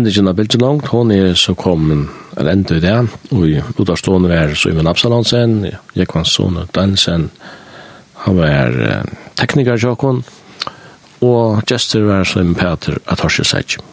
[SPEAKER 1] sendingen av Bilgelangt, hon er så kommet en enda i det, og i utarstående var Simon Absalonsen, Jekvansson og Dansen, han var tekniker i Jokon, og gestur var Simon Peter Atorseseitjum.